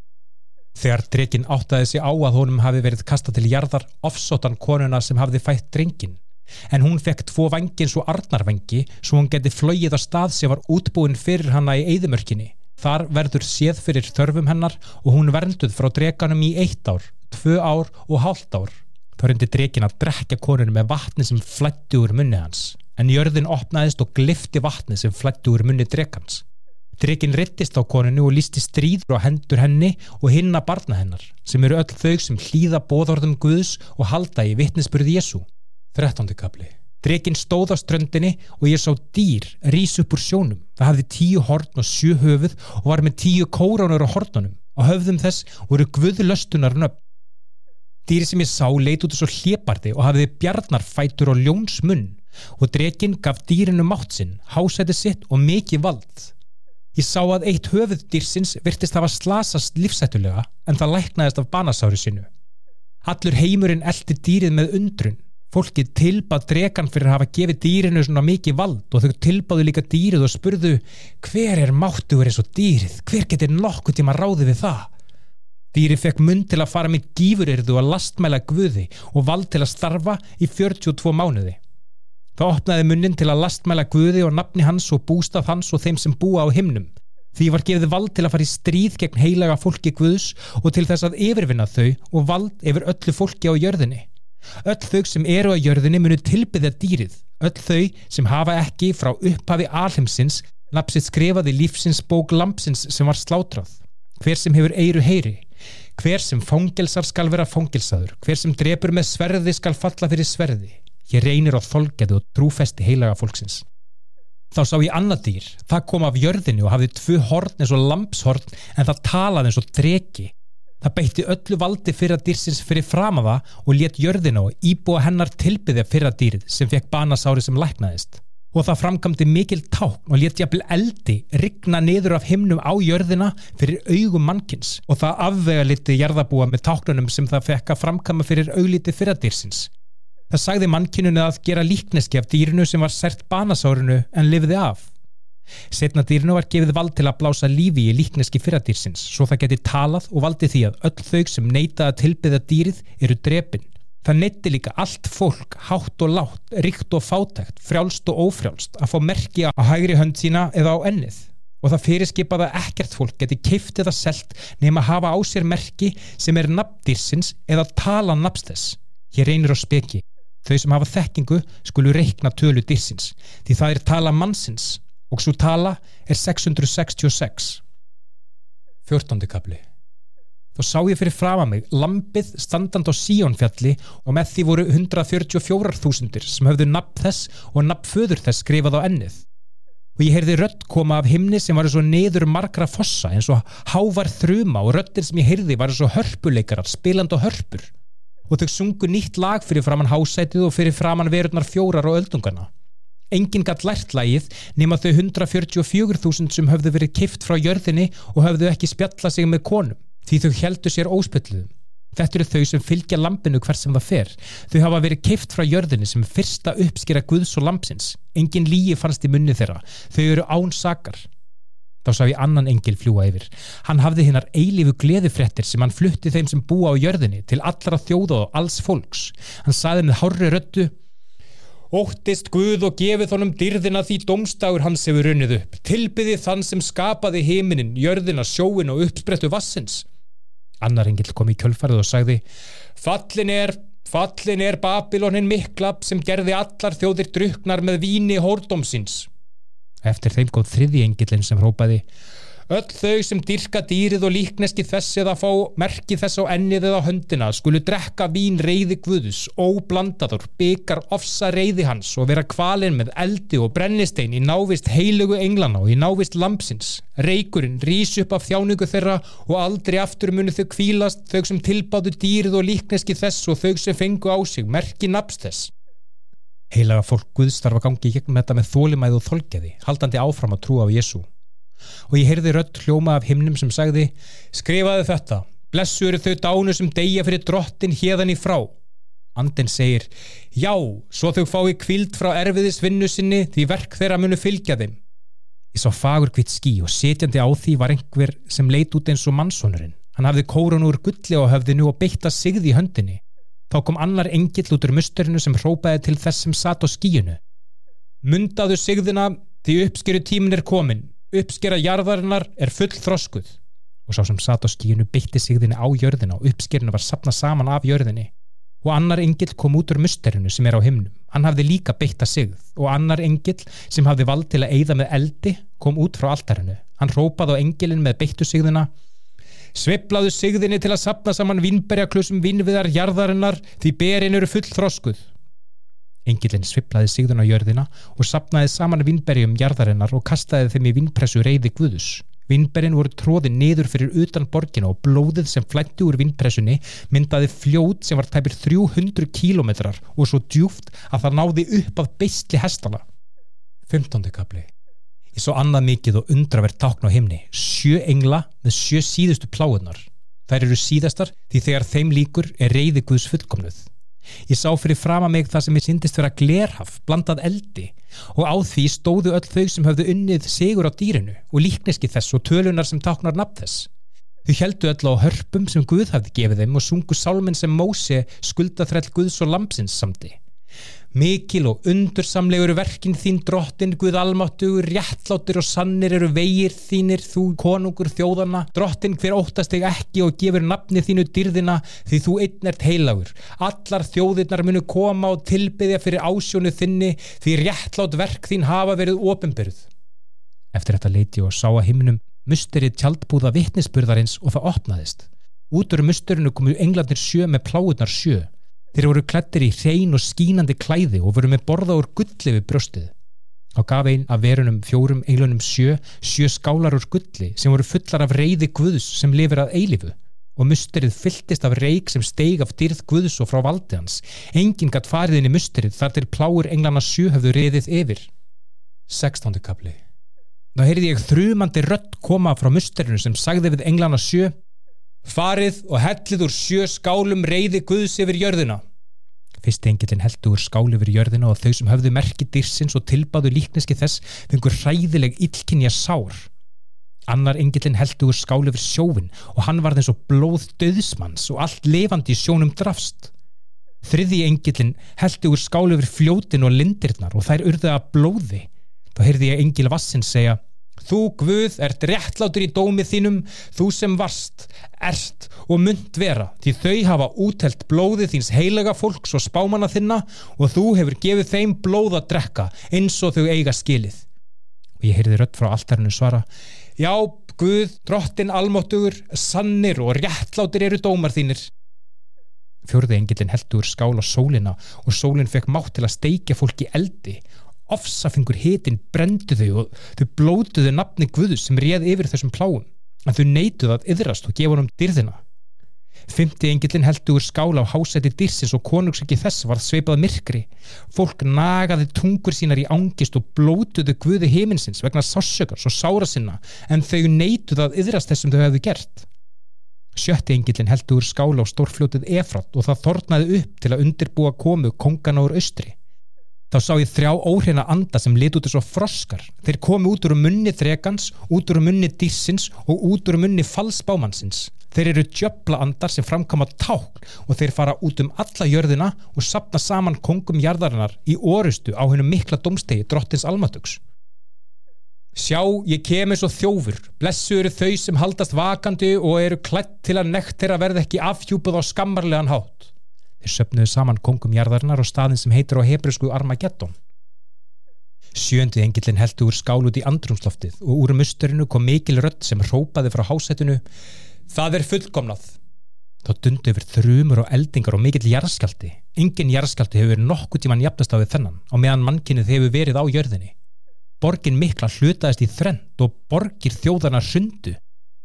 Þegar drekinn áttaði sig á að honum hafi verið kastað til jarðar ofsóttan konuna sem hafði fætt drengin en hún fekk tvo vangi eins og arnarvangi svo hún geti flóið á stað sem var útbúin fyrir hanna í eigðumörkinni. Þar verður séð fyrir þörfum hennar og hún vernduð frá drekanum í eitt ár tvö ár og hálft ár. Þá reyndi drekin að drekja konunum með vatni sem flætti úr munni hans, en jörðin opnaðist og glifti vatni sem flætti úr munni drekans. Drekin rittist á konunu og lísti stríður á hendur henni og hinna barna hennar, sem eru öll þau sem hlýða bóðorðum Guðs og halda í vittnesburði Jésu. 13. kapli Drekin stóð á ströndinni og ég sá dýr rís upp úr sjónum. Það hafði tíu horn og sjö höfuð og var með tíu kóránur á hornunum. Á höfðum þess voru guðlöstunar nöfn. Dýri sem ég sá leit út svo hlépardi og hafiði bjarnar fætur og ljóns munn og drekinn gaf dýrinu mátt sinn, hásæti sitt og mikið vald. Ég sá að eitt höfuð dýrsins virtist hafa slasast lífsættulega en það læknaðist af banasári sinu. Allur heimurinn eldi dýrið með undrun. Fólki tilbað drekan fyrir að hafa gefið dýrinu svona mikið vald og þau tilbaðu líka dýrið og spurðu hver er máttugur eins og dýrið, hver getur nokkuð tíma ráði við það? Dýri fekk mun til að fara með gífurirðu að lastmæla guði og vald til að starfa í 42 mánuði. Það opnaði munnin til að lastmæla guði og nafni hans og bústað hans og þeim sem búa á himnum. Því var gefið vald til að fara í stríð gegn heilaga fólki guðs og til þess að yfirvinna þau og vald yfir öllu fólki á jörðinni. Öll þau sem eru á jörðinni munu tilbyðja dýrið. Öll þau sem hafa ekki frá upphafi alheimsins lapsið skrifaði lífsins bók lampsins sem var slátrað. Hver sem hefur eiru heyri Hver sem fangelsar skal vera fangelsaður, hver sem drefur með sverði skal falla fyrir sverði. Ég reynir á þolgeðu og trúfesti heilaga fólksins. Þá sá ég annað dýr, það kom af jörðinu og hafði tvö horn eins og lampshorn en það talaði eins og dregi. Það beitti öllu valdi fyrra dýrsins fyrir framaða og let jörðinu og íbúa hennar tilbyðja fyrra dýrið sem fekk banasári sem læknaðist og það framkamdi mikil tákn og létt jafnvel eldi rigna niður af himnum á jörðina fyrir augum mannkins og það afvega liti jarðabúa með táknunum sem það fekk að framkama fyrir augliti fyrradýrsins. Það sagði mannkinunni að gera líkneski af dýrinu sem var sert banasárinu en lifiði af. Setna dýrinu var gefið vald til að blása lífi í líkneski fyrradýrsins svo það geti talað og valdi því að öll þau sem neyta að tilbyða dýrið eru drepin. Það neyti líka allt fólk, hátt og látt, ríkt og fátækt, frjálst og ófrjálst að fá merki á hægri hönd sína eða á ennið og það fyrirskipaða ekkert fólk geti keiftið að selt nema að hafa á sér merki sem er nafndýrsins eða tala nafnstess. Hér reynir á speki. Þau sem hafa þekkingu skulu reikna tölu dýrsins því það er tala mannsins og svo tala er 666. 14. kapli Þá sá ég fyrir fram að mig lampið standand á Síónfjalli og með því voru 144.000 sem höfðu nafn þess og nafn föður þess skrifað á ennið. Og ég heyrði rödd koma af himni sem var svo neður margra fossa eins og hávar þruma og röddin sem ég heyrði var svo hörpuleikarar spiland og hörpur. Og þau sungu nýtt lag fyrir framann hásætið og fyrir framann verurnar fjórar og öldungana. Engin gatt lært lagið nema þau 144.000 sem höfðu verið kift frá jörðinni og höfðu ekki spjalla sig með konum því þau heldu sér óspilluðum. Þetta eru þau sem fylgja lampinu hver sem það fer. Þau hafa verið kift frá jörðinni sem fyrsta uppskýra Guðs og lampsins. Engin líi fannst í munni þeirra. Þau eru án sakar. Þá sá ég annan engil fljúa yfir. Hann hafði hinnar eilífu gleðifrettir sem hann flutti þeim sem búa á jörðinni til allra þjóða og alls fólks. Hann saði með hárri röttu Óttist Guð og gefið honum dyrðina því domstagur hans hefur runnið upp. Tilbyði þann sem skapaði heiminin, jörðina, sjóin og uppsprettu vassins. Annar engil kom í kjölfarið og sagði Fallin er, fallin er Babilonin miklab sem gerði allar þjóðir druknar með víni hórdómsins. Eftir þeim góð þriði engilin sem rópaði Öll þau sem dyrka dýrið og líkneski þess eða fá merki þess á ennið eða höndina skulu drekka vín reyði guðus, óblandaður, byggar ofsa reyði hans og vera kvalin með eldi og brennistein í návist heilugu englana og í návist lampsins. Reykurinn rís upp af þjáningu þeirra og aldrei aftur munu þau kvílast þau sem tilbáðu dýrið og líkneski þess og þau sem fengu á sig merki nafs þess. Heilaga fólk Guðs þarf að gangi gegnum þetta með þólimæð og þolgeði, haldandi áfram að trúa á Jésu og ég heyrði rött hljóma af himnum sem sagði skrifaði þetta, blessu eru þau dánu sem deyja fyrir drottin hérðan í frá. Andin segir já, svo þau fái kvild frá erfiðisvinnu sinni því verk þeirra munu fylgja þeim. Ég sá fagur kvitt skí og setjandi á því var einhver sem leit út eins og mannsónurinn hann hafði kórun úr gulli og höfði nú að beitta sigði í höndinni. Þá kom annar engill út úr musturinu sem hrópaði til þess sem satt á skíinu Mundaðu sigðina því uppskeru tímin er komin uppskera jarðarinnar er full þroskuð og sá sem satt á skíinu bytti sigðinni á jörðina og uppskerinu var sapnað saman af jörðinni. Og annar engill kom út úr musterinu sem er á himnum. Hann hafði líka beitta sigð. Og annar engill sem hafði vald til að eigða með eldi kom út frá altarinu. Hann rópaði á engilin með beittu sigðina. Sveiplaðu sigðinni til að sapna saman vinnberjaklusum vinnviðar jarðarinnar því berin eru full þroskuð Engilinn sviplaði sigðun á jörðina og sapnaði saman vinnberjum jarðarinnar og kastaði þeim í vinnpressu reyði guðus. Vinnberjin voru tróðið niður fyrir utan borgina og blóðið sem flætti úr vinnpressunni myndaði fljót sem var tæpir 300 kílometrar og svo djúft að það náði upp af beistli hestala. 15. kapli Ég svo annað mikið og undravert tákn á himni. Sjö engla með sjö síðustu pláðunar. Þær eru síðastar því þegar þeim líkur er reyði guðs fullkomnuð. Ég sá fyrir fram að mig það sem ég syndist vera glerhaf, blandað eldi og á því stóðu öll þau sem höfðu unnið sigur á dýrinu og líkneski þess og tölunar sem táknar nafn þess. Þau heldu öll á hörpum sem Guð hafði gefið þeim og sungu sálminn sem Móse skuldaþrell Guðs og Lampsins samti. Mikil og undursamlegur verkin þín drottin, Guð almáttugur, réttláttir og sannir eru vegir þínir, þú konungur þjóðana. Drottin hver óttast þig ekki og gefur nafni þínu dyrðina því þú einn ert heilagur. Allar þjóðirnar munu koma og tilbyðja fyrir ásjónu þinni því réttlátt verk þín hafa verið ofinbyrð. Eftir þetta leiti og sá að himnum musterið tjaldbúða vittnisspurðarins og það opnaðist. Út úr musterinu komu englandir sjö með pláðunar sjö. Þeir voru klættir í hrein og skínandi klæði og voru með borða úr gulli við bröstuð. Á gaf einn af verunum fjórum eiglunum sjö, sjö skálar úr gulli sem voru fullar af reyði guðs sem lifir að eilifu og musterið fylltist af reyk sem steig af dyrð guðs og frá valdi hans. Engin gatt farið inn í musterið þar til pláur englana sjö höfðu reyðið yfir. 16. kapli Þá heyrði ég þrjumandi rött koma frá musterinu sem sagði við englana sjö Farið og hellið úr sjö skálum reyði Guðs yfir jörðina. Fyrsti engillin heldur skáli yfir jörðina og þau sem höfðu merki dyrsins og tilbáðu líkneski þess fengur hræðileg illkynja sár. Annar engillin heldur skáli yfir sjófin og hann var þess og blóð döðsmanns og allt levandi í sjónum drafst. Þriði engillin heldur skáli yfir fljótin og lindirnar og þær urðu að blóði. Þá heyrði ég engil Vassin segja Þú, Guð, ert réttlátur í dómið þínum, þú sem varst, ert og mynd vera, því þau hafa útelt blóðið þíns heilega fólks og spámanna þinna og þú hefur gefið þeim blóð að drekka eins og þau eiga skilið. Og ég heyrði rött frá alltarinu svara, Já, Guð, drottin almáttugur, sannir og réttlátur eru dómar þínir. Fjörði engilin heldur skál á sólina og sólinn fekk mátt til að steikja fólki eldi ofsafingur hitin brendu þau og þau blótuðu nafni Guðus sem réð yfir þessum pláum en þau neituðu að yðrast og gefa hann um dyrðina. Fymti engillin heldur úr skála á hásæti dyrsins og konungsiki þess var sveipað myrkri. Fólk nagaði tungur sínar í ángist og blótuðu Guði heiminsins vegna sásökars og sára sinna en þau neituðu að yðrast þessum þau hefðu gert. Sjötti engillin heldur úr skála á stórfljótið Efrat og það þornaði upp til að undirbúa komu kongana úr austri. Þá sá ég þrjá óhreina anda sem lit út eins og froskar. Þeir komi út úr munni þrekans, út úr munni dísins og út úr munni falsbámansins. Þeir eru djöbla andar sem framkama tákn og þeir fara út um alla jörðina og sapna saman kongum jarðarinnar í orustu á hennu mikla domstegi drottins almatöks. Sjá, ég kemur svo þjófur, blessu eru þau sem haldast vakandi og eru klætt til að nekt þeirra verði ekki afhjúpuð á skammarlegan hátt. Þeir söpnuðu saman kongum jarðarinnar og staðin sem heitir á hebrisku Armageddon. Sjöndi engillin heldu úr skál út í andrumsloftið og úr musturinu kom mikil rött sem rópaði frá hásettinu Það er fullkomnað. Þá dundu yfir þrjumur og eldingar og mikill jarðskaldi. Engin jarðskaldi hefur verið nokkuð tíman jafnast á við þennan og meðan mannkinnið hefur verið á jörðinni. Borgin mikla hlutaðist í þrend og borgir þjóðarna sundu.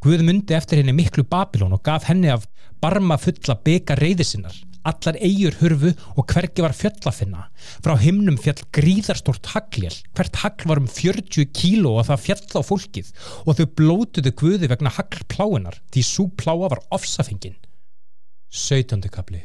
Guð myndi eftir henni miklu Babilón og gaf henni af barma fulla beka reyðisinnar allar eigur hurfu og hvergi var fjöll að finna. Frá himnum fjall gríðarstort hagljel, hvert hagl var um 40 kíló og það fjall á fólkið og þau blótuðu guði vegna haglpláinar því svo pláa var ofsafingin. 17. kapli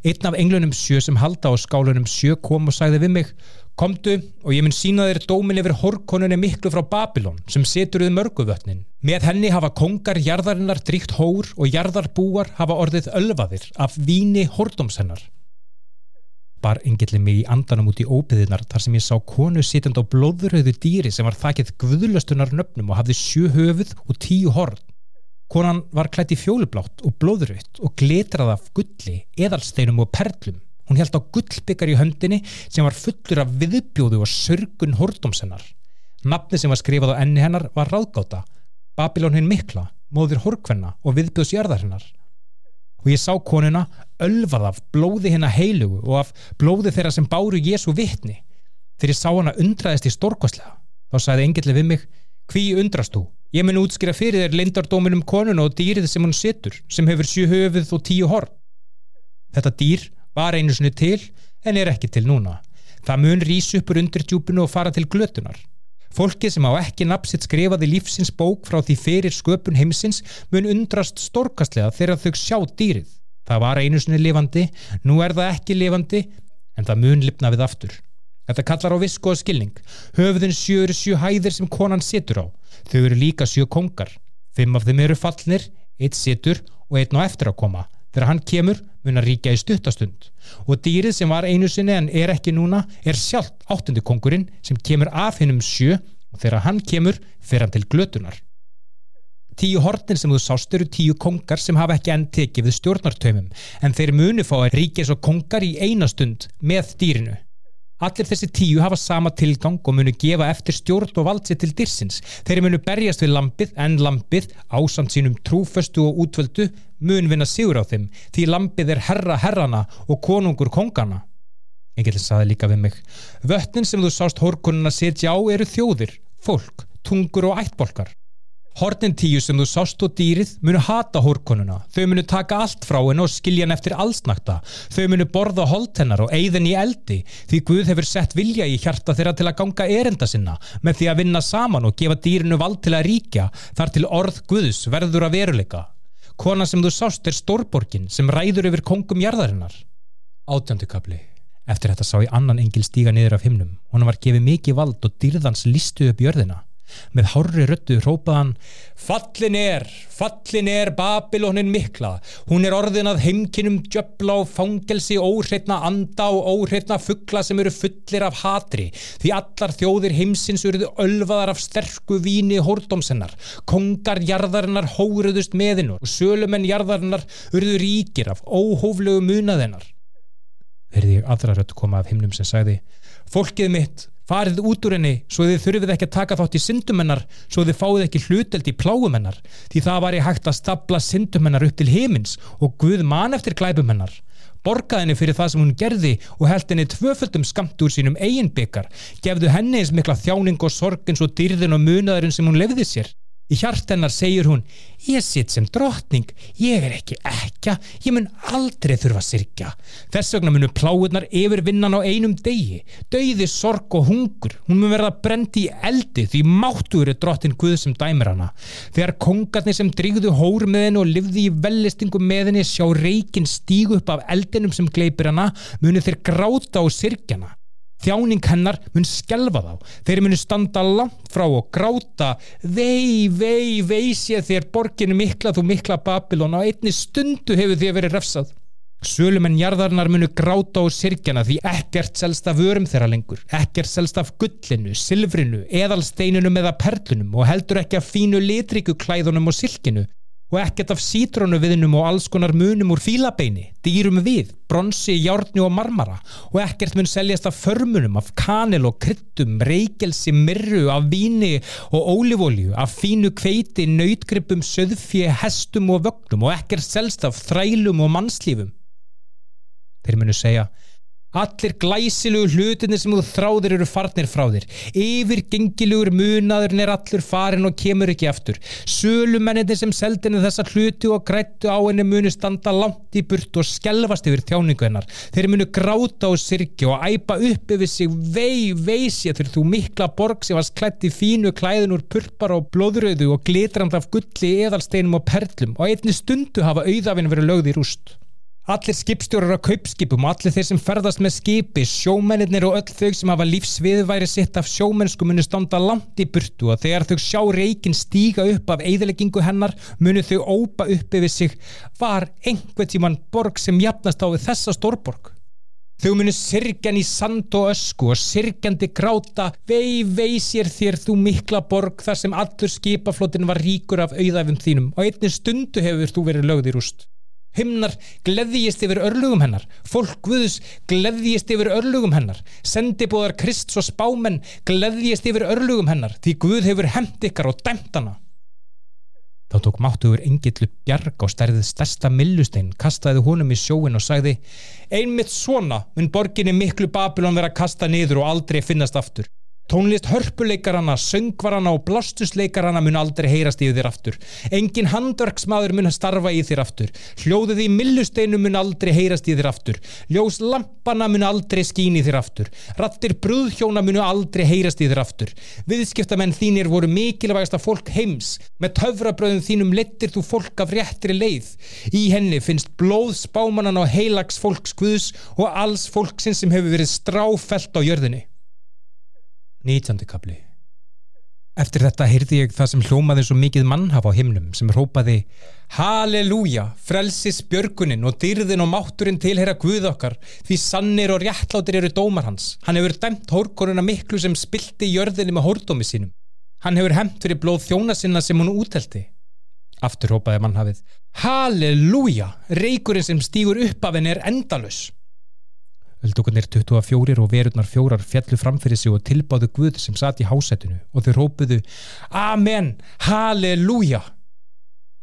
Einn af englunum sjö sem halda á skálunum sjö kom og sagði við mig Komdu og ég mun sína þér dómin yfir horkonunni miklu frá Babilón sem setur við mörguvötnin. Með henni hafa kongar jarðarinnar dríkt hór og jarðarbúar hafa orðið ölvaðir af víni hordómsennar. Bar engilli mig í andanum út í óbyðinar þar sem ég sá konu sitjand á blóðuröðu dýri sem var þakkið guðlustunar nöfnum og hafði sjö höfuð og tíu horn. Konan var klætt í fjólublátt og blóðuröðt og glitrað af gulli, eðalsteinum og perlum. Hún held á gullbyggar í höndinni sem var fullur af viðbjóðu og sörgun hordómsennar. Nafni sem var skrifað á enni hennar var ráðgáta, Babilón hinn mikla, móður horkvenna og viðbjóðsjörðar hennar. Og ég sá konuna ölvað af blóði hennar heilugu og af blóði þeirra sem báru Jésu vittni. Þegar ég sá hana undraðist í stórkoslega, þá sagði engilli við mig, hví undrast þú? Ég mun útskýra fyrir þér lindardóminum konuna og dýrið sem hún setur, sem hefur sjú höfuð og tíu horn. Þetta dýr var einu sinni til en er ekki til núna. Það mun rýs uppur undir djúpinu og fara til glötunar. Fólki sem á ekki napsitt skrifaði lífsins bók frá því fyrir sköpun heimsins mun undrast stórkastlega þegar þau sjá dýrið. Það var einu sinni lifandi, nú er það ekki lifandi en það mun lifna við aftur. Þetta kallar á visku og skilning. Höfðin sjö eru sjö hæðir sem konan situr á. Þau eru líka sjö kongar. Fimm af þeim eru fallnir, eitt situr og einn á eftir að koma. Þegar hann kemur mun að ríkja í stuttastund og dýrið sem var einu sinni en er ekki núna er sjálf áttundi kongurinn sem kemur af hennum sjö og þegar hann kemur fer hann til glötunar. Tíu hortin sem þú sást eru tíu kongar sem hafa ekki enn tekið við stjórnartöymum en þeir munu fá að ríkja svo kongar í einastund með dýrinu. Allir þessi tíu hafa sama tilgang og munu gefa eftir stjórn og valdsi til dyrsins. Þeir munu berjast við lampið en lampið, ásamt sínum trúföstu og útvöldu, mun vinna sigur á þeim því lampið er herra herrana og konungur kongana. Engilin saði líka við mig. Vötnin sem þú sást hórkonuna setja á eru þjóðir, fólk, tungur og ættbolkar. Hortin tíu sem þú sást og dýrið munu hata hórkonuna, þau munu taka allt frá henn og skilja henn eftir allsnakta, þau munu borða holt hennar og eigðin í eldi því Guð hefur sett vilja í hjarta þeirra til að ganga erenda sinna með því að vinna saman og gefa dýrinu vald til að ríkja þar til orð Guðs verður að veruleika. Kona sem þú sást er stórborgin sem ræður yfir kongum jarðarinnar. Átjöndukabli Eftir þetta sá ég annan engil stíga niður af himnum. Hún var gefið mikið vald og dyrðans listu upp jörðina. Með hárri röttu rópaðan Fallin er, fallin er Babilónin mikla. Hún er orðin að heimkinum djöbla og fangelsi óhreitna anda og óhreitna fuggla sem eru fullir af hatri. Því allar þjóðir heimsins eruðu ölvaðar af sterku víni hórdómsennar. Kongar jarðarinnar hóruðust meðinu og sölumenn jarðarinnar eruðu ríkir af óhóflegu munaðinnar heyrði ég aðra rött koma af himnum sem sagði Fólkið mitt, farið út úr henni svo þið þurfið ekki að taka þátt í syndumennar svo þið fáið ekki hluteld í plágumennar því það var ég hægt að stapla syndumennar upp til heimins og Guð man eftir glæbumennar borgaðinni fyrir það sem hún gerði og held henni tvöföldum skamt úr sínum eigin byggar gefðu henni eins mikla þjáning og sorgins og dyrðin og munaðurinn sem hún lefði sér Í hjartennar segir hún, ég sitt sem drottning, ég er ekki ekka, ég mun aldrei þurfa sirkja. Þess vegna munu pláðunar yfir vinnan á einum degi, dauði, sorg og hungur. Hún mun verða brendi í eldi því máttur er drottin Guð sem dæmir hana. Þegar kongarnir sem drigðu hór með henni og livði í vellistingum með henni sjá reikin stígu upp af eldinum sem gleipir hana, munu þeir gráta og sirkjana. Þjáning hennar mun skelfa þá. Þeir munu standa langt frá og gráta vei, vei, vei sé þér borginu mikla þú mikla Babylon á einni stundu hefur þið verið refsað. Sölumenn jarðarnar munu gráta og sirkjana því ekkert selst af vörum þeirra lengur, ekkert selst af gullinu, silfrinu, eðalsteinunum eða perlunum og heldur ekki af fínu litriku klæðunum og silkinu og ekkert af sítrónuviðnum og alls konar munum úr fílabeini, dýrum við, bronsi, járni og marmara og ekkert mun seljast af förmunum, af kanil og kryttum, reikelsi, mirru, af víni og ólífólju, af fínu kveiti, nautgrippum, söðfje, hestum og vögnum og ekkert selst af þrælum og mannslífum. Þeir munu segja, Allir glæsilugu hlutinir sem þú þráðir eru farnir frá þér. Yfirgengilugur munaðurinn er allur farin og kemur ekki aftur. Sölumennir sem seldinu þessa hluti og grættu á henni munu standa langt í burt og skelvast yfir þjáningu hennar. Þeir munu gráta og sirkja og æpa upp yfir sig vei, veisja til þú mikla borg sem varst klætt í fínu klæðin úr purpar og blóðröðu og glitrand af gulli, eðalsteinum og perlum og einni stundu hafa auðafinn verið lögð í rúst. Allir skipstjórar á kaupskipum og allir þeir sem ferðast með skipi, sjómennir og öll þau sem hafa lífsviðværi sitt af sjómennsku munu standa langt í burtu og þegar þau sjá reikin stíga upp af eðleggingu hennar munu þau ópa upp yfir sig var einhver tíman borg sem jafnast á þessa stórborg. Þau munu sirkjan í sand og ösku og sirkjandi gráta vei vei sér þér þú mikla borg þar sem allur skipaflótin var ríkur af auðafum þínum og einni stundu hefur þú verið lögð í rúst. Himnar gleðjist yfir örlugum hennar, fólk Guðus gleðjist yfir örlugum hennar, sendibóðar Krist og spámenn gleðjist yfir örlugum hennar því Guð hefur hemmt ykkar og dæmt hana. Þá tók máttuður engillu bjarg á stærðið stærsta millustein, kastaði honum í sjóin og sagði Einmitt svona mun borginni miklu Babylon vera kasta niður og aldrei finnast aftur. Tónlist hörpuleikarana, söngvarana og blástusleikarana mun aldrei heyrast í þér aftur. Engin handverksmaður mun starfa í þér aftur. Hljóðið í millusteinu mun aldrei heyrast í þér aftur. Ljós lampana mun aldrei skín í þér aftur. Rattir brúðhjóna mun aldrei heyrast í þér aftur. Viðskiptamenn þínir voru mikilvægasta fólk heims. Með töfrabröðum þínum lettir þú fólk af réttri leið. Í henni finnst blóð spámanan á heilags fólks guðs og alls fólksinn sem hefur verið stráfelt á jörðinni. 19. kapli Eftir þetta heyrði ég það sem hljómaði svo mikið mannhaf á himnum sem rópaði Halleluja, frelsis björgunin og dyrðin og mátturinn tilhera Guð okkar því sannir og réttláttir eru dómar hans. Hann hefur dæmt hórkoruna miklu sem spilti jörðinni með hórdómi sínum. Hann hefur hemt fyrir blóð þjóna sinna sem hún útelti. Aftur rópaði mannhafið Halleluja, reykurinn sem stýgur upp af henni er endalus. Öldungarnir 24 og verurnar fjórar fjallu framfyrir sig og tilbáðu Guð sem satt í hásættinu og þau rópuðu Amen, Halleluja.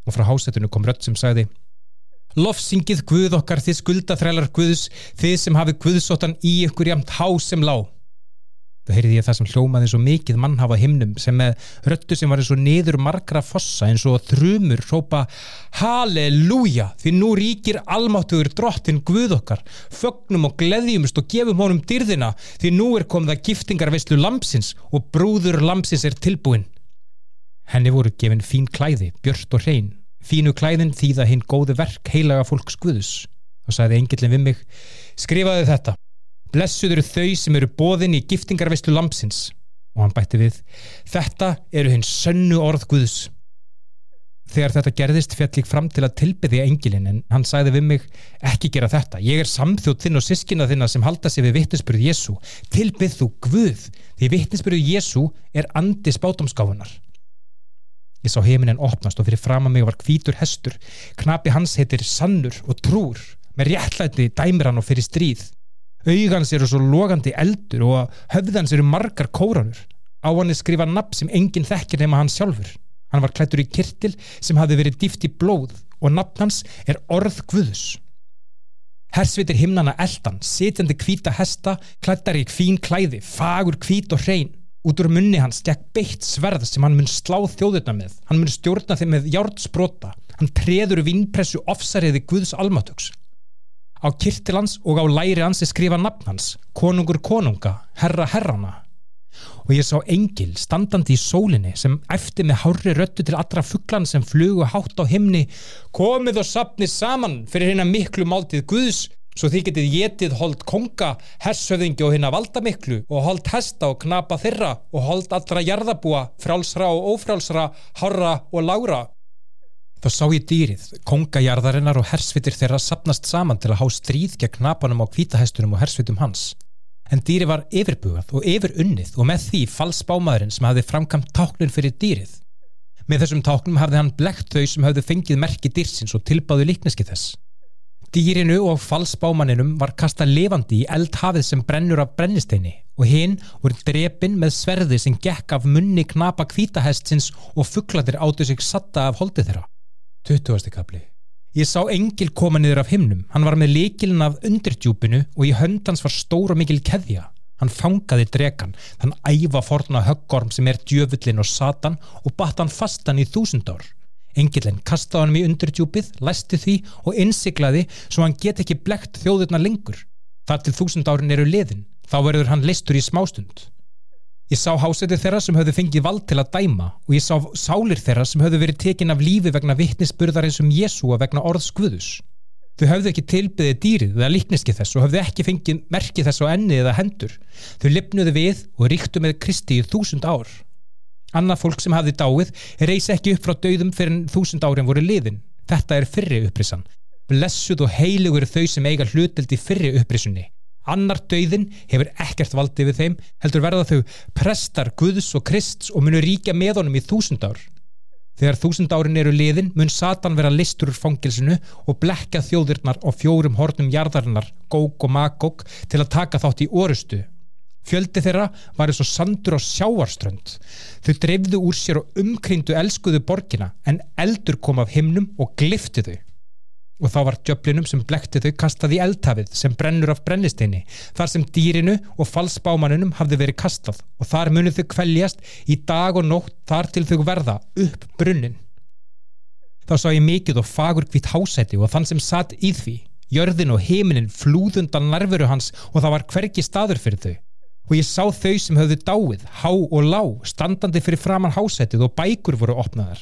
Og frá hásættinu kom rött sem sagði Lofsingið Guð okkar þið skuldaþrælar Guðs þið sem hafið Guðsóttan í ykkur jamt hás sem lág þá heyrði ég það sem hljómaði svo mikið mannhafa himnum sem með röttu sem var eins og niður margra fossa eins og þrumur hrópa Halleluja! Því nú ríkir almáttuður drottin Guð okkar. Fögnum og gleðjumst og gefum honum dyrðina því nú er komið að giftingarveislu lampsins og brúður lampsins er tilbúin henni voru gefin fín klæði, björst og hrein. Fínu klæðin þýða hinn góði verk heilaga fólks Guðus Þá sagði engillin við mig, skrifaðu þetta. Blessuð eru þau sem eru bóðin í giftingarveislu lampsins. Og hann bætti við, þetta eru hins sönnu orð Guðs. Þegar þetta gerðist fjall ég fram til að tilbyðja engilin en hann sagði við mig ekki gera þetta. Ég er samþjótt þinn og sískina þinna sem halda sig við vittnesbyrju Jésu. Tilbyð þú Guð því vittnesbyrju Jésu er andi spátumskáfunar. Ég sá heiminin opnast og fyrir fram að mig var hvítur hestur. Knapi hans heitir Sannur og Trúr. Með réttlæti dæmir hann og fyrir stríð. Augans eru svo logandi eldur og höfðans eru margar kóranur. Á hann er skrifa nafn sem enginn þekkir nema hann sjálfur. Hann var klættur í kirtil sem hafi verið dýft í blóð og nafn hans er orð Guðus. Hersvitir himnana eldan, sitjandi kvíta hesta, klættar í kvín klæði, fagur kvít og hrein. Út úr munni hans gekk beitt sverð sem hann mun slá þjóðurna með. Hann mun stjórna þeim með hjártsbrota. Hann treður vínpressu ofsariði Guðs almatöks. Á kirtilans og á læri hans er skrifa nafn hans, konungur konunga, herra herrana, og ég sá engil standandi í sólinni sem eftir með hárri röttu til allra fugglan sem flugu hátt á himni komið og sapnið saman fyrir hérna miklu máltið Guðs svo þið getið getið hold konga, hersöðingi og hérna valda miklu og hold hesta og knapa þeirra og hold allra jarðabúa, frálsra og ófrálsra, harra og lágra. Þá sá ég dýrið, kongajarðarinnar og hersvitir þeirra sapnast saman til að há stríð gegn knapanum á kvítahestunum og hersvitum hans en dýri var yfirbugað og yfirunnið og með því falsbámaðurinn sem hafði framkamt táknun fyrir dýrið. Með þessum táknum hafði hann blekt þau sem hafði fengið merki dýrsins og tilbáðu líkneski þess. Dýrinu og falsbámaninum var kasta levandi í eldhafið sem brennur af brennisteini og hinn voru drepin með sverði sem gekk af munni knapa kvítahestsins og fugglatir áttu sig satta af holdið þeirra. 20. kapli Ég sá engil koma niður af himnum. Hann var með líkilin af undirdjúpinu og í höndans var stór og mikil keðja. Hann fangaði dregan, þann æfa forna höggorm sem er djöfullin og satan og batt hann fastan í þúsund ár. Engilin kastaði hann í undirdjúpið, læsti því og innsiklaði svo hann get ekki blekt þjóðurna lengur. Þar til þúsund árin eru liðin, þá verður hann listur í smástund. Ég sá hásætið þeirra sem höfðu fengið vald til að dæma og ég sá sálir þeirra sem höfðu verið tekin af lífi vegna vittnisspurðar eins um Jésúa vegna orðs Guðus. Þau höfðu ekki tilbyðið dýrið eða líkniski þess og höfðu ekki fengið merkið þess á enni eða hendur. Þau lipnuðu við og ríktu með Kristi í þúsund ár. Annað fólk sem hafði dáið reysi ekki upp frá döðum fyrir en þúsund árin voru liðin. Þetta er fyrri upprisan. Blessuð og heilugur þau sem eiga hlutildi fyrri upprisunni annar döiðin hefur ekkert valdið við þeim heldur verða þau prestar Guðs og Krists og munu ríkja með honum í þúsund ár. Þegar þúsund árin eru liðin mun Satan vera listur úr fangilsinu og blekka þjóðirnar og fjórum hornum jarðarinnar Góg og Magóg til að taka þátt í orustu. Fjöldi þeirra var eins og sandur á sjáarströnd þau dreifðu úr sér og umkryndu elskuðu borgina en eldur kom af himnum og glifti þau og þá var djöflinum sem blekti þau kastað í eldhafið sem brennur af brennisteini þar sem dýrinu og falsbámanunum hafði verið kastað. Og þar munið þau kvæljast í dag og nótt þar til þau verða upp brunnin þá sá ég mikið og fagur hvitt hásæti og þann sem satt í því. Jörðin og heiminin flúðundan nervuru hans og það var hverki staður fyrir þau. Og ég sá þau sem höfðu dáið há og lá, standandi fyrir framann hásætið og bækur voru opnaðar.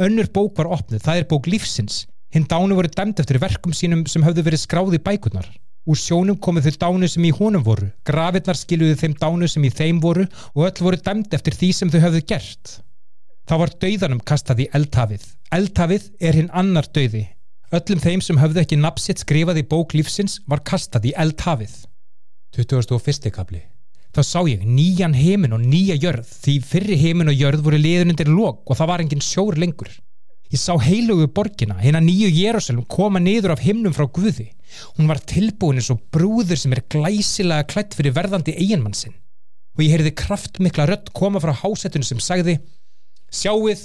Önnur bók var opnið, það er bók lífsins Hinn dánu voru dæmt eftir verkum sínum sem höfðu verið skráði bækurnar. Úr sjónum komið þau dánu sem í honum voru, grafirnar skiluði þeim dánu sem í þeim voru og öll voru dæmt eftir því sem þau höfðu gert. Það var dauðanum kastað í eldhafið. Eldhafið er hinn annar dauði. Öllum þeim sem höfðu ekki napsitt skrifað í bók lífsins var kastað í eldhafið. 21. kapli Þá sá ég nýjan heimin og nýja jörð því fyrri heimin og jörð voru liðunundir lók og það var engin sjór lengur. Ég sá heilugu borgina, hérna nýju Jérúsalm koma niður af himnum frá Guði. Hún var tilbúin eins og brúður sem er glæsilega klætt fyrir verðandi eiginmann sinn. Og ég heyrði kraftmikla rött koma frá hásettunum sem sagði Sjáuð,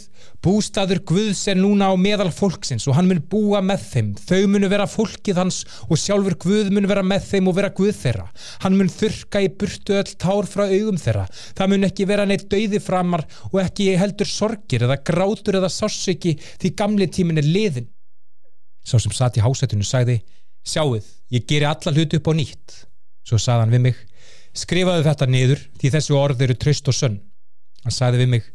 bústaður Guðs er núna á meðal fólksins og hann mun búa með þeim. Þau munu vera fólkið hans og sjálfur Guð mun vera með þeim og vera Guð þeirra. Hann mun þurka í burtu öll tár frá augum þeirra. Það mun ekki vera neitt dauði framar og ekki heldur sorgir eða grátur eða sássöki því gamli tímin er liðin. Sá sem satt í hásættinu sagði, sjáuð, ég geri alla hluti upp á nýtt. Svo sagði hann við mig, skrifaðu þetta niður því þessu orð eru tröst og sönn. Hann sagði við mig,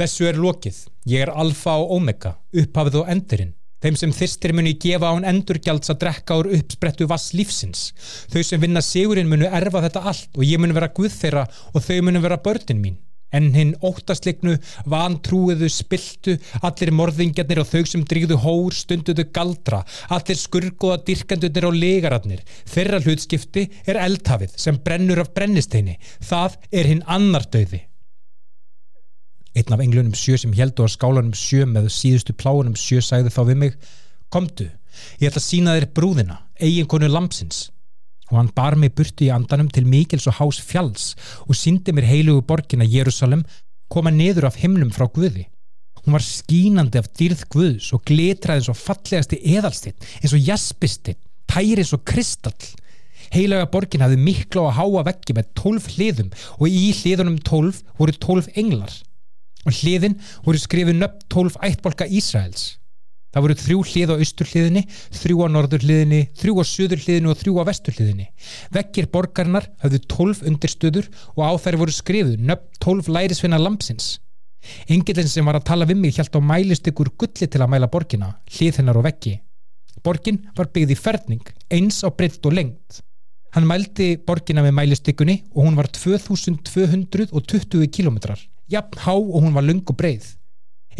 Þessu er lokið, ég er alfa og omega, upphafið og endurinn. Þeim sem þyrstir muni gefa án endurgjalds að drekka úr uppsprettu vass lífsins. Þau sem vinna sigurinn munu erfa þetta allt og ég muni vera guð þeirra og þau muni vera börnin mín. En hinn óttasleiknu, vantrúiðu, spiltu, allir morðingjarnir og þau sem drýðu hór, stunduðu galdra, allir skurgoða dirkandunir og legararnir. Þeirra hlutskipti er eldhafið sem brennur af brennisteini. Það er hinn annar döði. Einn af englunum sjö sem heldu á skálanum sjö með síðustu pláunum sjö sagði þá við mig Komdu, ég ætla að sína þér brúðina, eiginkonu lampsins og hann bar mig burti í andanum til mikils og hás fjalls og síndi mér heilugu borgina Jérúsalem koma niður af himnum frá Guði. Hún var skínandi af dýrð Guðs og glitraði eins og fallegasti eðalstinn, eins og jaspistinn, tæri eins og kristall. Heilaga borgin hafði mikla og háa veggi með tólf hliðum og í hliðunum tólf voru tólf englar og hliðin voru skrifið nöpp 12 ættbolka Ísraels. Það voru þrjú hlið á austur hliðinni, þrjú á norður hliðinni, þrjú á söður hliðinni og þrjú á vestur hliðinni. Vekkir borgarnar hafðu 12 undirstöður og á þær voru skrifið nöpp 12 lærisvinna lampsins. Engilin sem var að tala við mig hjælt á mælistykkur gulli til að mæla borgina, hlið hennar og vekki. Borgin var byggð í ferning, eins á breytt og lengt. Hann mældi borgina með mælistykkunni og hún var 2220 kilometrar jafn há og hún var lung og breið.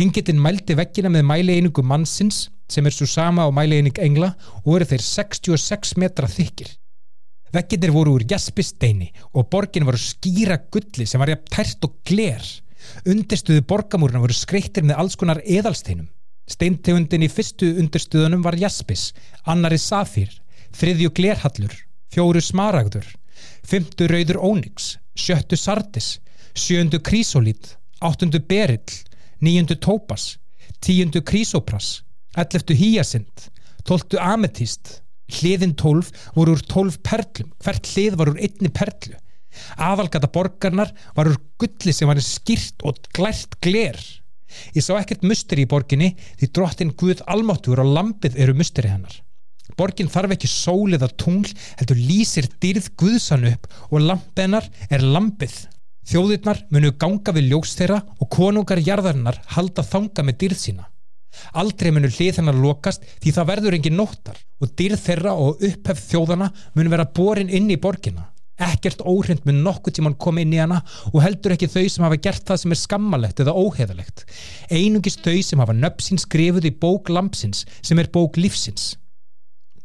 Engillin mældi vekkina með mæleiningu mannsins sem er svo sama á mæleining engla og eru þeir 66 metra þykir. Vekkinir voru úr jaspisteini og borgin voru skýra gulli sem var jafn tært og gler. Undirstuðu borgamúruna voru skreittir með alls konar eðalsteinum. Steintegundin í fyrstu undirstuðunum var jaspis, annari safir, þriðju glerhallur, fjóru smaragður, fymtu rauður óniks, sjöttu sardis, sjöndu krísolít, áttundu berill, níundu tópas, tíundu krísopras, elleftu híasind, tóltu ametist, hliðin tólf voru úr tólf perlum, hvert hlið var úr einni perlu. Aðalgata borgarnar var úr gulli sem var skýrt og glært gler. Ég sá ekkert musteri í borginni því drottin Guð almáttur og lampið eru musteri hennar. Borgin þarf ekki sólið að tungl, heldur lýsir dyrð Guðsan upp og lampennar er lampið. Þjóðirnar munu ganga við ljós þeirra og konungar jarðarinnar halda þanga með dýrð sína. Aldrei munu hlið hennar lokast því það verður engin nóttar og dýrð þeirra og upphefð þjóðana munu vera borin inn í borginna. Ekkert óhrind mun nokkuð tíman koma inn í hana og heldur ekki þau sem hafa gert það sem er skammalegt eða óheðalegt. Einungist þau sem hafa nöpsins skrifuð í bók lampsins sem er bók lífsins.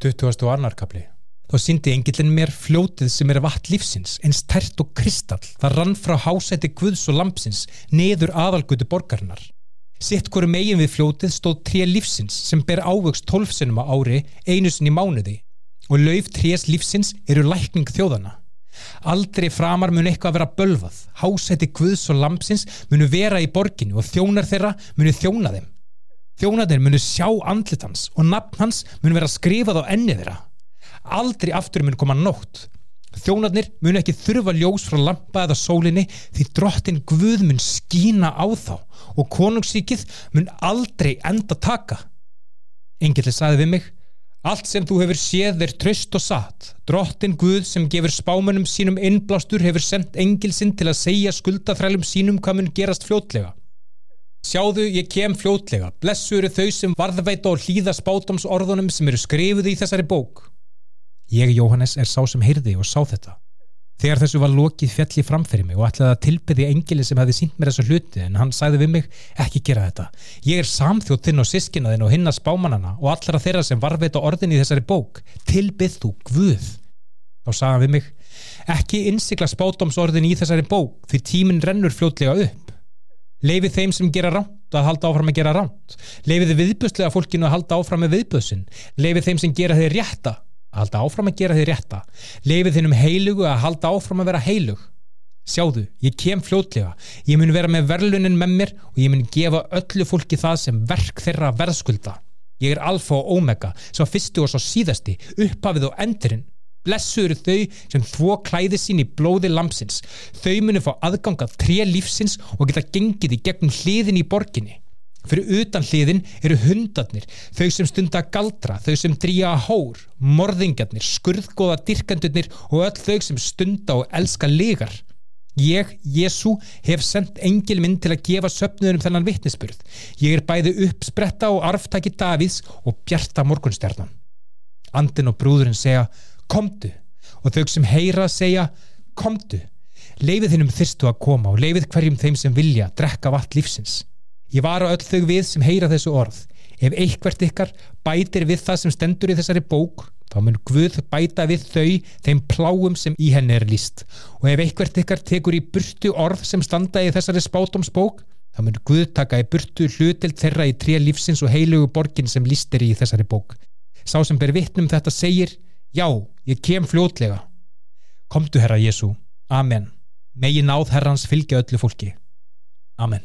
20. annarkabli Þá syndi engillin mér fljótið sem er vatn lífsins, eins tært og kristall. Það rann frá hásæti Guðs og lampsins, neður aðalgutu borgarinnar. Sitt hverju megin við fljótið stóð tré lífsins sem ber ávöxt tólfsinnum á ári, einu sinn í mánuði. Og lauf trés lífsins eru lækning þjóðana. Aldrei framar mun eitthvað vera bölvað. Hásæti Guðs og lampsins munu vera í borginu og þjónar þeirra munu þjóna þeim. Þjónaðir munu sjá andlitans og nafn hans munu vera skrifað á enni þeirra aldrei aftur mun koma nótt þjónarnir mun ekki þurfa ljós frá lampa eða sólinni því drottin Guð mun skína á þá og konungsíkið mun aldrei enda taka Engilli saði við mig Allt sem þú hefur séð er tröst og satt. Drottin Guð sem gefur spámanum sínum innblástur hefur sendt engilsinn til að segja skuldaþrælum sínum hvað mun gerast fljótlega. Sjáðu, ég kem fljótlega. Blessu eru þau sem varðveita og hlýða spátumsorðunum sem eru skrifuð í þessari bók. Ég, Jóhannes, er sá sem heyrði og sá þetta. Þegar þessu var lokið fjalli framfyrir mig og ætlaði að tilbyði engili sem hefði sínt mér þessu hluti en hann sæði við mig ekki gera þetta. Ég er samþjóð þinn og sískinaðinn og hinn að spámanana og allra þeirra sem varveit á orðin í þessari bók. Tilbyð þú Guð. Þá sagði hann við mig ekki innsikla spátumsorðin í þessari bók því tíminn rennur fljótlega upp. Leifið þeim sem gera ránt að halda áfram að gera ránt. Leifið viðbjöðslega fólkinu að halda áfram með viðbjöðsin. Leifið þeim sem gera þeir rétta halda áfram að gera því rétta. Leifið þinn um heilugu að halda áfram að vera heilug sjáðu, ég kem fljótlega. Ég mun vera með verlunin með mér og ég mun gefa öllu fólki það sem verk þeirra verðskulda. Ég er alfa og omega, svo fyrstu og svo síðasti upphafið og endurinn blessu eru þau sem þvó klæði sín í blóði lampsins þau munu fá aðgangað tré lífsins og geta gengið í gegnum hliðin í borginni Fyrir utan hliðin eru hundarnir, þau sem stunda galdra, þau sem drýja hór, morðingarnir, skurðgóða dirkandunir og öll þau sem stunda og elska legar. Ég, Jésu, hef sendt engil minn til að gefa söpnuðunum þennan vittnesburð. Ég er bæði uppspretta og arftaki Davíðs og bjarta morgunstjarnan. Andin og brúðurinn segja, komdu, og þau sem heyra segja, komdu. Leifið þinnum þyrstu að koma og leifið hverjum þeim sem vilja drekka vatn lífsins. Ég var á öll þau við sem heyra þessu orð. Ef eitthvert ykkar bætir við það sem stendur í þessari bók, þá mun Guð bæta við þau þeim pláum sem í henni er líst. Og ef eitthvert ykkar tekur í burtu orð sem standa í þessari spátumsbók, þá mun Guð taka í burtu hlutild þeirra í tré lífsins og heilugu borgin sem líst er í þessari bók. Sá sem ber vittnum þetta segir, já, ég kem fljótlega. Komdu, Herra Jésu. Amen. Megi náð Herrans fylgja öllu fólki. Amen.